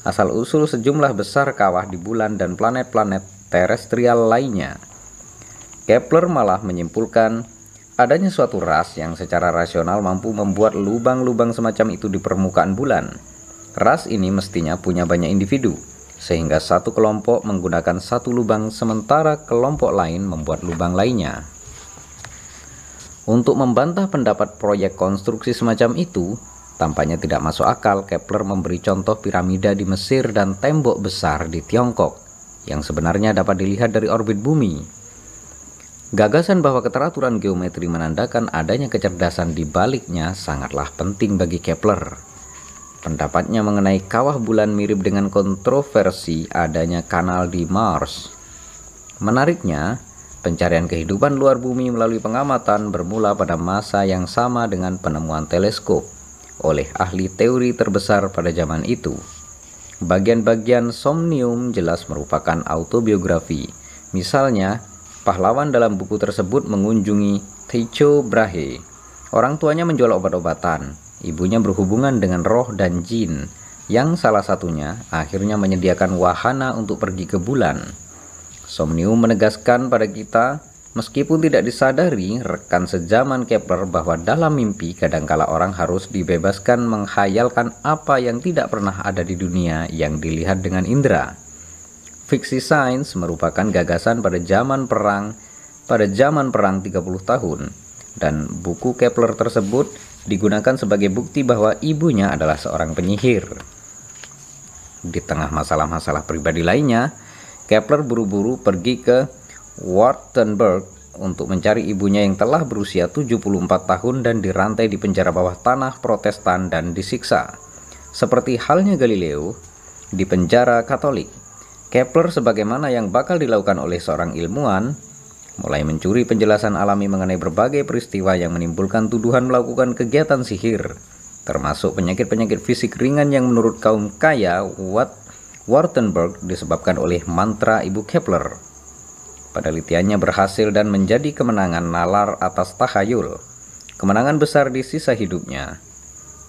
asal-usul sejumlah besar kawah di bulan dan planet-planet terestrial lainnya. Kepler malah menyimpulkan adanya suatu ras yang secara rasional mampu membuat lubang-lubang semacam itu di permukaan bulan. Ras ini mestinya punya banyak individu, sehingga satu kelompok menggunakan satu lubang sementara kelompok lain membuat lubang lainnya. Untuk membantah pendapat proyek konstruksi semacam itu, tampaknya tidak masuk akal Kepler memberi contoh piramida di Mesir dan tembok besar di Tiongkok, yang sebenarnya dapat dilihat dari orbit bumi. Gagasan bahwa keteraturan geometri menandakan adanya kecerdasan di baliknya sangatlah penting bagi Kepler. Pendapatnya mengenai kawah bulan mirip dengan kontroversi adanya kanal di Mars. Menariknya, pencarian kehidupan luar bumi melalui pengamatan bermula pada masa yang sama dengan penemuan teleskop oleh ahli teori terbesar pada zaman itu. Bagian-bagian somnium jelas merupakan autobiografi. Misalnya, pahlawan dalam buku tersebut mengunjungi Tycho Brahe. Orang tuanya menjual obat-obatan, Ibunya berhubungan dengan roh dan jin, yang salah satunya akhirnya menyediakan wahana untuk pergi ke bulan. Somnium menegaskan pada kita, meskipun tidak disadari rekan sejaman Kepler bahwa dalam mimpi kadangkala orang harus dibebaskan menghayalkan apa yang tidak pernah ada di dunia yang dilihat dengan indera. Fiksi sains merupakan gagasan pada zaman perang pada zaman perang 30 tahun dan buku Kepler tersebut digunakan sebagai bukti bahwa ibunya adalah seorang penyihir. Di tengah masalah-masalah pribadi lainnya, Kepler buru-buru pergi ke Wartenberg untuk mencari ibunya yang telah berusia 74 tahun dan dirantai di penjara bawah tanah protestan dan disiksa. Seperti halnya Galileo, di penjara katolik, Kepler sebagaimana yang bakal dilakukan oleh seorang ilmuwan mulai mencuri penjelasan alami mengenai berbagai peristiwa yang menimbulkan tuduhan melakukan kegiatan sihir, termasuk penyakit-penyakit fisik ringan yang menurut kaum kaya Watt Wartenberg disebabkan oleh mantra Ibu Kepler. Penelitiannya berhasil dan menjadi kemenangan nalar atas tahayul, kemenangan besar di sisa hidupnya.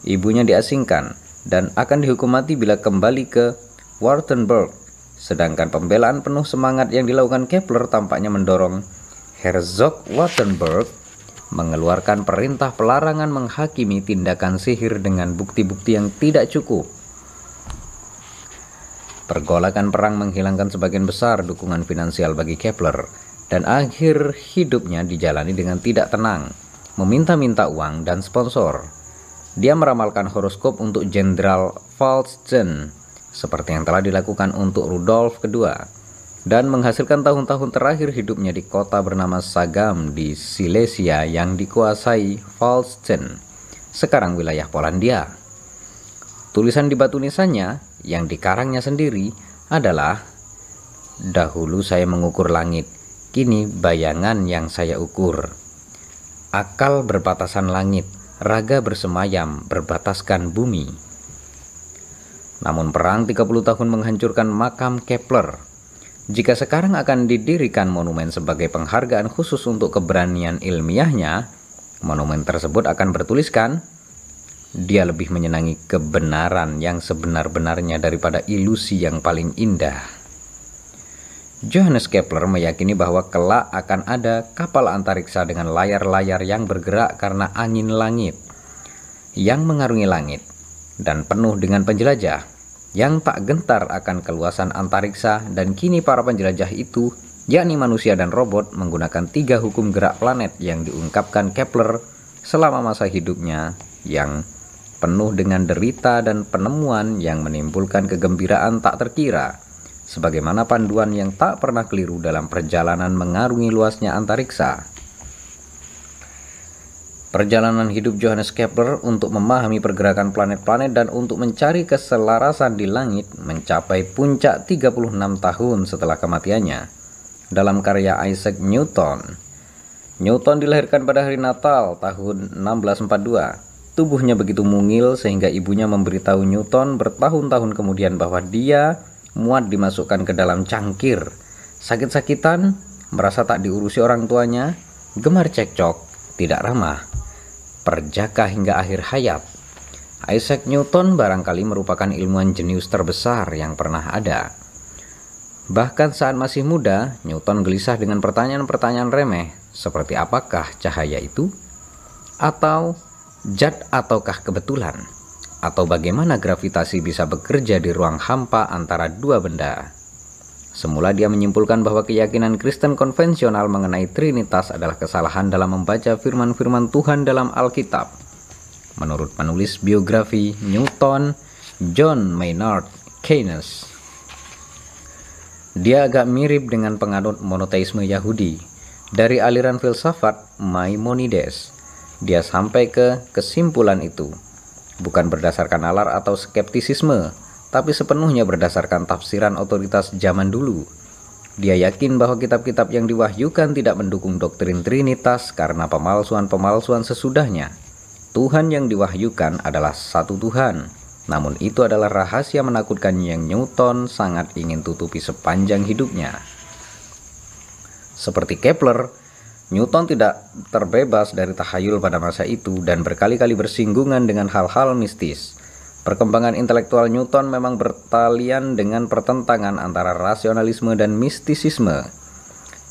Ibunya diasingkan dan akan dihukum mati bila kembali ke Wartenberg Sedangkan pembelaan penuh semangat yang dilakukan Kepler tampaknya mendorong Herzog Wattenberg mengeluarkan perintah pelarangan menghakimi tindakan sihir dengan bukti-bukti yang tidak cukup. Pergolakan perang menghilangkan sebagian besar dukungan finansial bagi Kepler, dan akhir hidupnya dijalani dengan tidak tenang, meminta-minta uang dan sponsor. Dia meramalkan horoskop untuk Jenderal Falsten seperti yang telah dilakukan untuk Rudolf II, dan menghasilkan tahun-tahun terakhir hidupnya di kota bernama Sagam di Silesia yang dikuasai Falsten, sekarang wilayah Polandia. Tulisan di batu nisannya yang dikarangnya sendiri adalah Dahulu saya mengukur langit, kini bayangan yang saya ukur. Akal berbatasan langit, raga bersemayam berbataskan bumi. Namun perang 30 tahun menghancurkan makam Kepler. Jika sekarang akan didirikan monumen sebagai penghargaan khusus untuk keberanian ilmiahnya, monumen tersebut akan bertuliskan, dia lebih menyenangi kebenaran yang sebenar-benarnya daripada ilusi yang paling indah. Johannes Kepler meyakini bahwa kelak akan ada kapal antariksa dengan layar-layar yang bergerak karena angin langit yang mengarungi langit dan penuh dengan penjelajah yang tak gentar akan keluasan antariksa dan kini para penjelajah itu, yakni manusia dan robot, menggunakan tiga hukum gerak planet yang diungkapkan Kepler selama masa hidupnya yang penuh dengan derita dan penemuan yang menimbulkan kegembiraan tak terkira, sebagaimana panduan yang tak pernah keliru dalam perjalanan mengarungi luasnya antariksa. Perjalanan hidup Johannes Kepler untuk memahami pergerakan planet-planet dan untuk mencari keselarasan di langit mencapai puncak 36 tahun setelah kematiannya. Dalam karya Isaac Newton, Newton dilahirkan pada hari Natal tahun 1642. Tubuhnya begitu mungil sehingga ibunya memberitahu Newton bertahun-tahun kemudian bahwa dia muat dimasukkan ke dalam cangkir. Sakit-sakitan, merasa tak diurusi orang tuanya, gemar cekcok, tidak ramah perjaka hingga akhir hayat. Isaac Newton barangkali merupakan ilmuwan jenius terbesar yang pernah ada. Bahkan saat masih muda, Newton gelisah dengan pertanyaan-pertanyaan remeh, seperti apakah cahaya itu? Atau jad ataukah kebetulan? atau bagaimana gravitasi bisa bekerja di ruang hampa antara dua benda. Semula dia menyimpulkan bahwa keyakinan Kristen konvensional mengenai Trinitas adalah kesalahan dalam membaca firman-firman Tuhan dalam Alkitab. Menurut penulis biografi Newton, John Maynard Keynes, dia agak mirip dengan penganut monoteisme Yahudi. Dari aliran filsafat Maimonides, dia sampai ke kesimpulan itu, bukan berdasarkan nalar atau skeptisisme, tapi sepenuhnya berdasarkan tafsiran otoritas zaman dulu. Dia yakin bahwa kitab-kitab yang diwahyukan tidak mendukung doktrin Trinitas karena pemalsuan-pemalsuan sesudahnya. Tuhan yang diwahyukan adalah satu Tuhan. Namun itu adalah rahasia menakutkan yang Newton sangat ingin tutupi sepanjang hidupnya. Seperti Kepler, Newton tidak terbebas dari tahayul pada masa itu dan berkali-kali bersinggungan dengan hal-hal mistis. Perkembangan intelektual Newton memang bertalian dengan pertentangan antara rasionalisme dan mistisisme.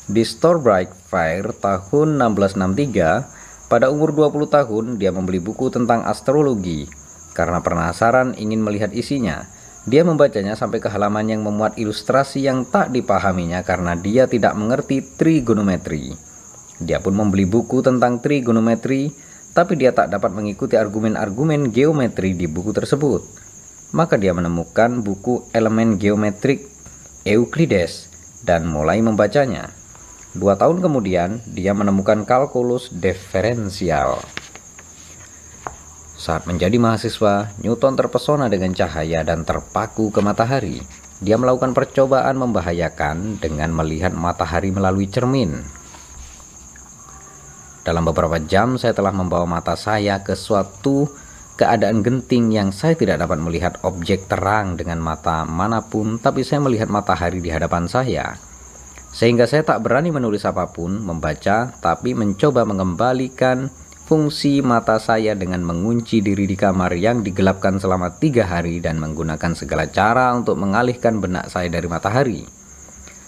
Di Storbright Fire tahun 1663, pada umur 20 tahun dia membeli buku tentang astrologi. Karena penasaran ingin melihat isinya, dia membacanya sampai ke halaman yang memuat ilustrasi yang tak dipahaminya karena dia tidak mengerti trigonometri. Dia pun membeli buku tentang trigonometri tapi dia tak dapat mengikuti argumen-argumen geometri di buku tersebut. Maka dia menemukan buku elemen geometrik Euclides dan mulai membacanya. Dua tahun kemudian, dia menemukan kalkulus diferensial. Saat menjadi mahasiswa, Newton terpesona dengan cahaya dan terpaku ke matahari. Dia melakukan percobaan membahayakan dengan melihat matahari melalui cermin. Dalam beberapa jam saya telah membawa mata saya ke suatu keadaan genting yang saya tidak dapat melihat objek terang dengan mata mana pun, tapi saya melihat matahari di hadapan saya. Sehingga saya tak berani menulis apa pun, membaca, tapi mencoba mengembalikan fungsi mata saya dengan mengunci diri di kamar yang digelapkan selama tiga hari dan menggunakan segala cara untuk mengalihkan benak saya dari matahari.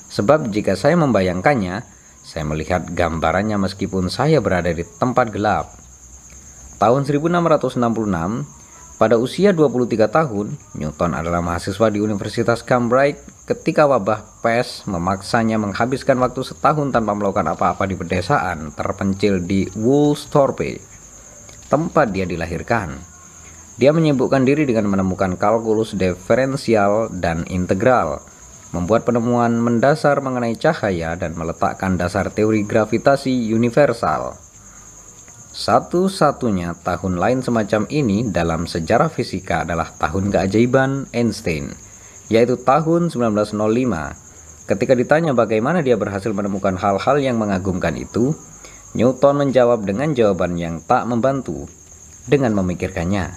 Sebab jika saya membayangkannya, saya melihat gambarannya meskipun saya berada di tempat gelap. Tahun 1666, pada usia 23 tahun, Newton adalah mahasiswa di Universitas Cambridge ketika wabah pes memaksanya menghabiskan waktu setahun tanpa melakukan apa-apa di pedesaan terpencil di Woolsthorpe, tempat dia dilahirkan. Dia menyibukkan diri dengan menemukan kalkulus diferensial dan integral, membuat penemuan mendasar mengenai cahaya dan meletakkan dasar teori gravitasi universal. Satu-satunya tahun lain semacam ini dalam sejarah fisika adalah tahun keajaiban Einstein, yaitu tahun 1905. Ketika ditanya bagaimana dia berhasil menemukan hal-hal yang mengagumkan itu, Newton menjawab dengan jawaban yang tak membantu, dengan memikirkannya.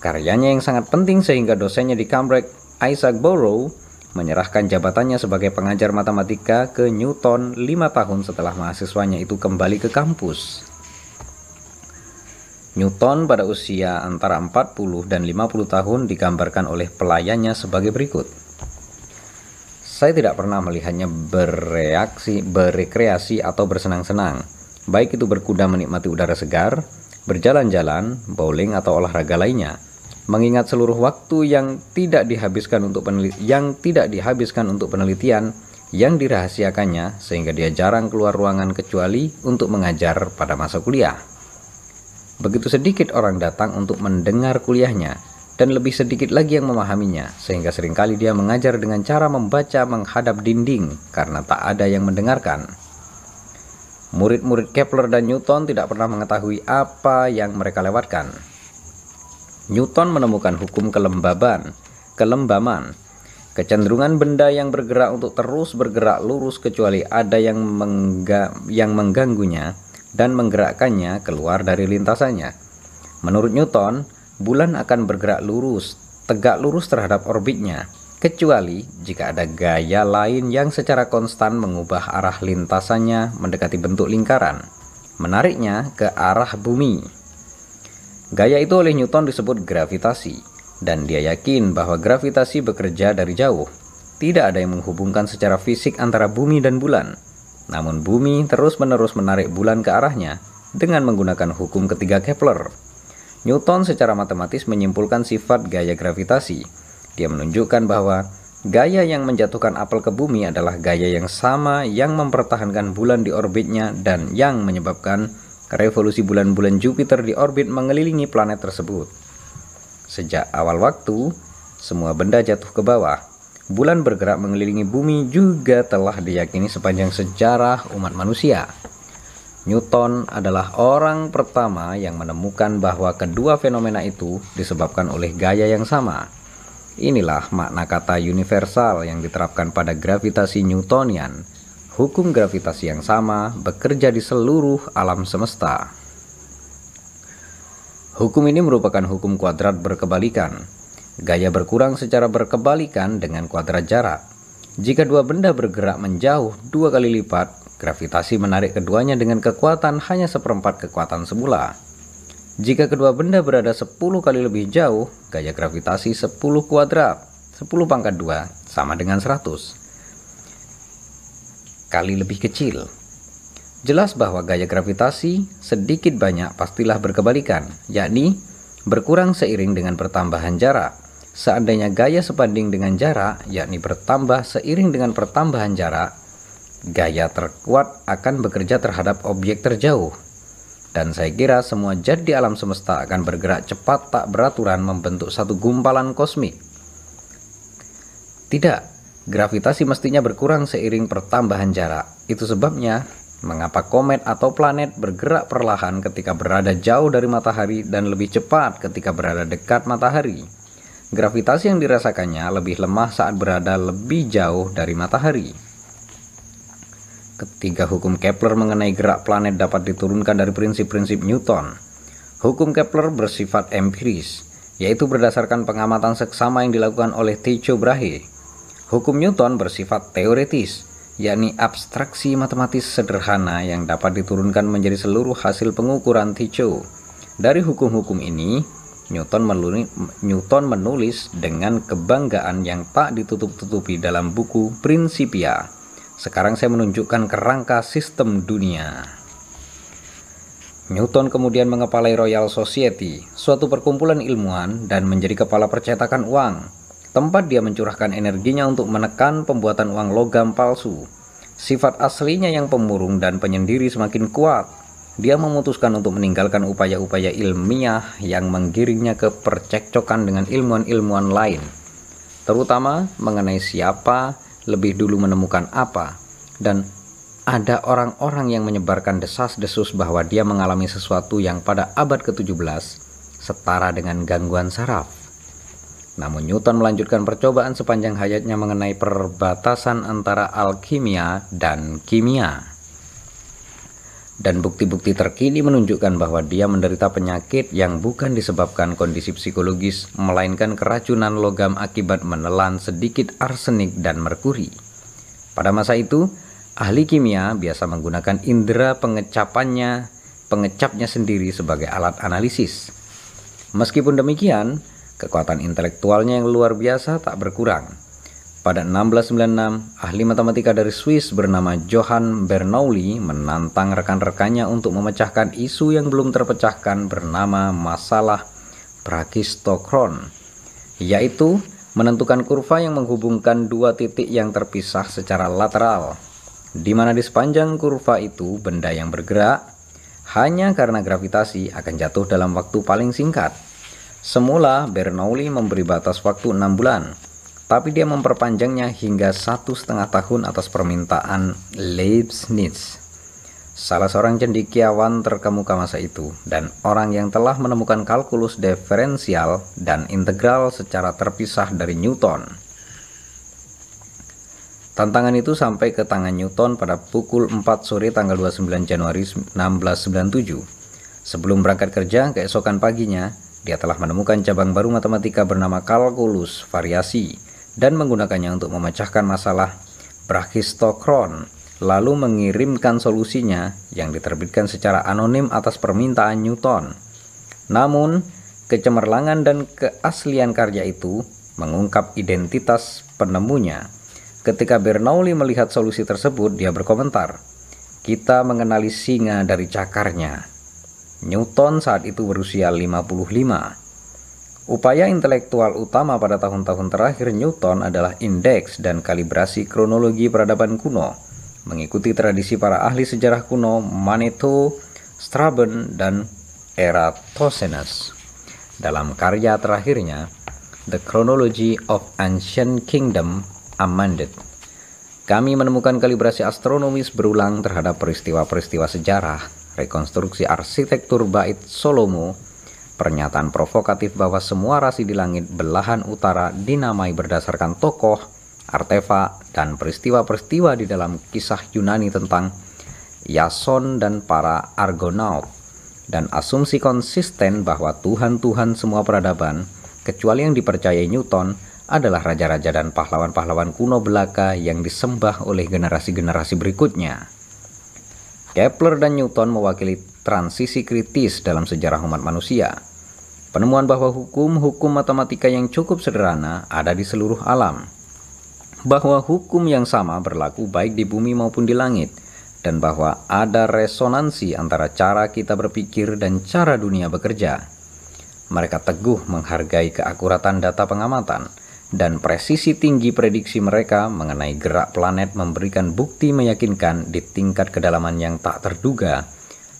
Karyanya yang sangat penting sehingga dosennya di Cambridge, Isaac Barrow, menyerahkan jabatannya sebagai pengajar matematika ke Newton lima tahun setelah mahasiswanya itu kembali ke kampus. Newton pada usia antara 40 dan 50 tahun digambarkan oleh pelayannya sebagai berikut. Saya tidak pernah melihatnya bereaksi, berekreasi atau bersenang-senang, baik itu berkuda menikmati udara segar, berjalan-jalan, bowling atau olahraga lainnya mengingat seluruh waktu yang tidak dihabiskan untuk penelitian yang tidak dihabiskan untuk penelitian yang dirahasiakannya sehingga dia jarang keluar ruangan kecuali untuk mengajar pada masa kuliah. Begitu sedikit orang datang untuk mendengar kuliahnya dan lebih sedikit lagi yang memahaminya sehingga sering kali dia mengajar dengan cara membaca menghadap dinding karena tak ada yang mendengarkan. Murid-murid Kepler dan Newton tidak pernah mengetahui apa yang mereka lewatkan Newton menemukan hukum kelembaban, kelembaman, kecenderungan benda yang bergerak untuk terus bergerak lurus kecuali ada yang, mengga yang mengganggunya dan menggerakkannya keluar dari lintasannya. Menurut Newton, bulan akan bergerak lurus, tegak lurus terhadap orbitnya, kecuali jika ada gaya lain yang secara konstan mengubah arah lintasannya mendekati bentuk lingkaran, menariknya ke arah bumi. Gaya itu oleh Newton disebut gravitasi, dan dia yakin bahwa gravitasi bekerja dari jauh. Tidak ada yang menghubungkan secara fisik antara bumi dan bulan. Namun bumi terus-menerus menarik bulan ke arahnya dengan menggunakan hukum ketiga Kepler. Newton secara matematis menyimpulkan sifat gaya gravitasi. Dia menunjukkan bahwa gaya yang menjatuhkan apel ke bumi adalah gaya yang sama yang mempertahankan bulan di orbitnya dan yang menyebabkan revolusi bulan-bulan Jupiter di orbit mengelilingi planet tersebut. Sejak awal waktu, semua benda jatuh ke bawah. Bulan bergerak mengelilingi bumi juga telah diyakini sepanjang sejarah umat manusia. Newton adalah orang pertama yang menemukan bahwa kedua fenomena itu disebabkan oleh gaya yang sama. Inilah makna kata universal yang diterapkan pada gravitasi Newtonian hukum gravitasi yang sama bekerja di seluruh alam semesta. Hukum ini merupakan hukum kuadrat berkebalikan. Gaya berkurang secara berkebalikan dengan kuadrat jarak. Jika dua benda bergerak menjauh dua kali lipat, gravitasi menarik keduanya dengan kekuatan hanya seperempat kekuatan semula. Jika kedua benda berada 10 kali lebih jauh, gaya gravitasi 10 kuadrat, 10 pangkat 2, sama dengan 100 kali lebih kecil. Jelas bahwa gaya gravitasi sedikit banyak pastilah berkebalikan, yakni berkurang seiring dengan pertambahan jarak. Seandainya gaya sebanding dengan jarak, yakni bertambah seiring dengan pertambahan jarak, gaya terkuat akan bekerja terhadap objek terjauh. Dan saya kira semua zat di alam semesta akan bergerak cepat tak beraturan membentuk satu gumpalan kosmik. Tidak, Gravitasi mestinya berkurang seiring pertambahan jarak. Itu sebabnya mengapa komet atau planet bergerak perlahan ketika berada jauh dari matahari dan lebih cepat ketika berada dekat matahari. Gravitasi yang dirasakannya lebih lemah saat berada lebih jauh dari matahari. Ketiga hukum Kepler mengenai gerak planet dapat diturunkan dari prinsip-prinsip Newton. Hukum Kepler bersifat empiris, yaitu berdasarkan pengamatan seksama yang dilakukan oleh Tycho Brahe Hukum Newton bersifat teoretis, yakni abstraksi matematis sederhana yang dapat diturunkan menjadi seluruh hasil pengukuran Tycho. Dari hukum-hukum ini, Newton menulis, Newton menulis dengan kebanggaan yang tak ditutup-tutupi dalam buku Principia. Sekarang saya menunjukkan kerangka sistem dunia. Newton kemudian mengepalai Royal Society, suatu perkumpulan ilmuwan dan menjadi kepala percetakan uang tempat dia mencurahkan energinya untuk menekan pembuatan uang logam palsu. Sifat aslinya yang pemurung dan penyendiri semakin kuat. Dia memutuskan untuk meninggalkan upaya-upaya ilmiah yang menggiringnya ke percekcokan dengan ilmuwan-ilmuwan lain, terutama mengenai siapa lebih dulu menemukan apa, dan ada orang-orang yang menyebarkan desas-desus bahwa dia mengalami sesuatu yang pada abad ke-17 setara dengan gangguan saraf. Namun Newton melanjutkan percobaan sepanjang hayatnya mengenai perbatasan antara alkimia dan kimia. Dan bukti-bukti terkini menunjukkan bahwa dia menderita penyakit yang bukan disebabkan kondisi psikologis, melainkan keracunan logam akibat menelan sedikit arsenik dan merkuri. Pada masa itu, ahli kimia biasa menggunakan indera pengecapannya, pengecapnya sendiri sebagai alat analisis. Meskipun demikian, Kekuatan intelektualnya yang luar biasa tak berkurang. Pada 1696, ahli matematika dari Swiss bernama Johann Bernoulli menantang rekan-rekannya untuk memecahkan isu yang belum terpecahkan bernama masalah Brachistokron, yaitu menentukan kurva yang menghubungkan dua titik yang terpisah secara lateral, di mana di sepanjang kurva itu benda yang bergerak hanya karena gravitasi akan jatuh dalam waktu paling singkat. Semula Bernoulli memberi batas waktu enam bulan, tapi dia memperpanjangnya hingga satu setengah tahun atas permintaan Leibniz, salah seorang cendikiawan terkemuka masa itu, dan orang yang telah menemukan kalkulus diferensial dan integral secara terpisah dari Newton. Tantangan itu sampai ke tangan Newton pada pukul 4 sore tanggal 29 Januari 1697. Sebelum berangkat kerja keesokan paginya, dia telah menemukan cabang baru matematika bernama kalkulus variasi dan menggunakannya untuk memecahkan masalah brachistokron, lalu mengirimkan solusinya yang diterbitkan secara anonim atas permintaan Newton. Namun, kecemerlangan dan keaslian karya itu mengungkap identitas penemunya. Ketika Bernoulli melihat solusi tersebut, dia berkomentar, "Kita mengenali singa dari cakarnya." Newton saat itu berusia 55. Upaya intelektual utama pada tahun-tahun terakhir Newton adalah indeks dan kalibrasi kronologi peradaban kuno, mengikuti tradisi para ahli sejarah kuno Manetho, Strabon, dan Eratosthenes. Dalam karya terakhirnya, The Chronology of Ancient Kingdom Amended, kami menemukan kalibrasi astronomis berulang terhadap peristiwa-peristiwa sejarah rekonstruksi arsitektur bait Solomo, pernyataan provokatif bahwa semua rasi di langit belahan utara dinamai berdasarkan tokoh, artefak, dan peristiwa-peristiwa di dalam kisah Yunani tentang Yason dan para Argonaut, dan asumsi konsisten bahwa Tuhan-Tuhan semua peradaban, kecuali yang dipercayai Newton, adalah raja-raja dan pahlawan-pahlawan kuno belaka yang disembah oleh generasi-generasi berikutnya. Kepler dan Newton mewakili transisi kritis dalam sejarah umat manusia. Penemuan bahwa hukum-hukum matematika yang cukup sederhana ada di seluruh alam. Bahwa hukum yang sama berlaku baik di bumi maupun di langit, dan bahwa ada resonansi antara cara kita berpikir dan cara dunia bekerja. Mereka teguh menghargai keakuratan data pengamatan, dan presisi tinggi prediksi mereka mengenai gerak planet memberikan bukti meyakinkan di tingkat kedalaman yang tak terduga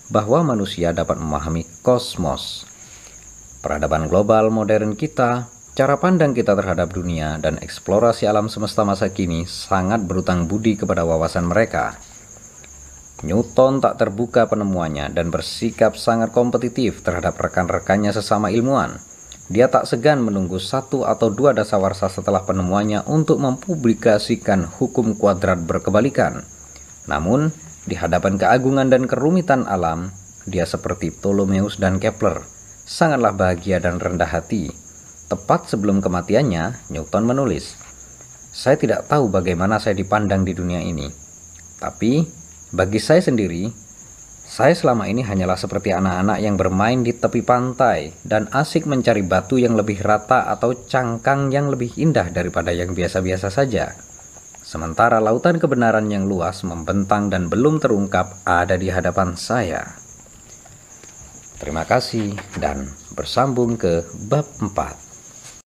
bahwa manusia dapat memahami kosmos. Peradaban global modern kita, cara pandang kita terhadap dunia dan eksplorasi alam semesta masa kini sangat berutang budi kepada wawasan mereka. Newton tak terbuka penemuannya dan bersikap sangat kompetitif terhadap rekan-rekannya sesama ilmuwan dia tak segan menunggu satu atau dua dasawarsa setelah penemuannya untuk mempublikasikan hukum kuadrat berkebalikan. Namun, di hadapan keagungan dan kerumitan alam, dia seperti Ptolemeus dan Kepler, sangatlah bahagia dan rendah hati. Tepat sebelum kematiannya, Newton menulis, "Saya tidak tahu bagaimana saya dipandang di dunia ini, tapi bagi saya sendiri, saya selama ini hanyalah seperti anak-anak yang bermain di tepi pantai dan asik mencari batu yang lebih rata atau cangkang yang lebih indah daripada yang biasa-biasa saja. Sementara lautan kebenaran yang luas membentang dan belum terungkap ada di hadapan saya. Terima kasih dan bersambung ke bab 4.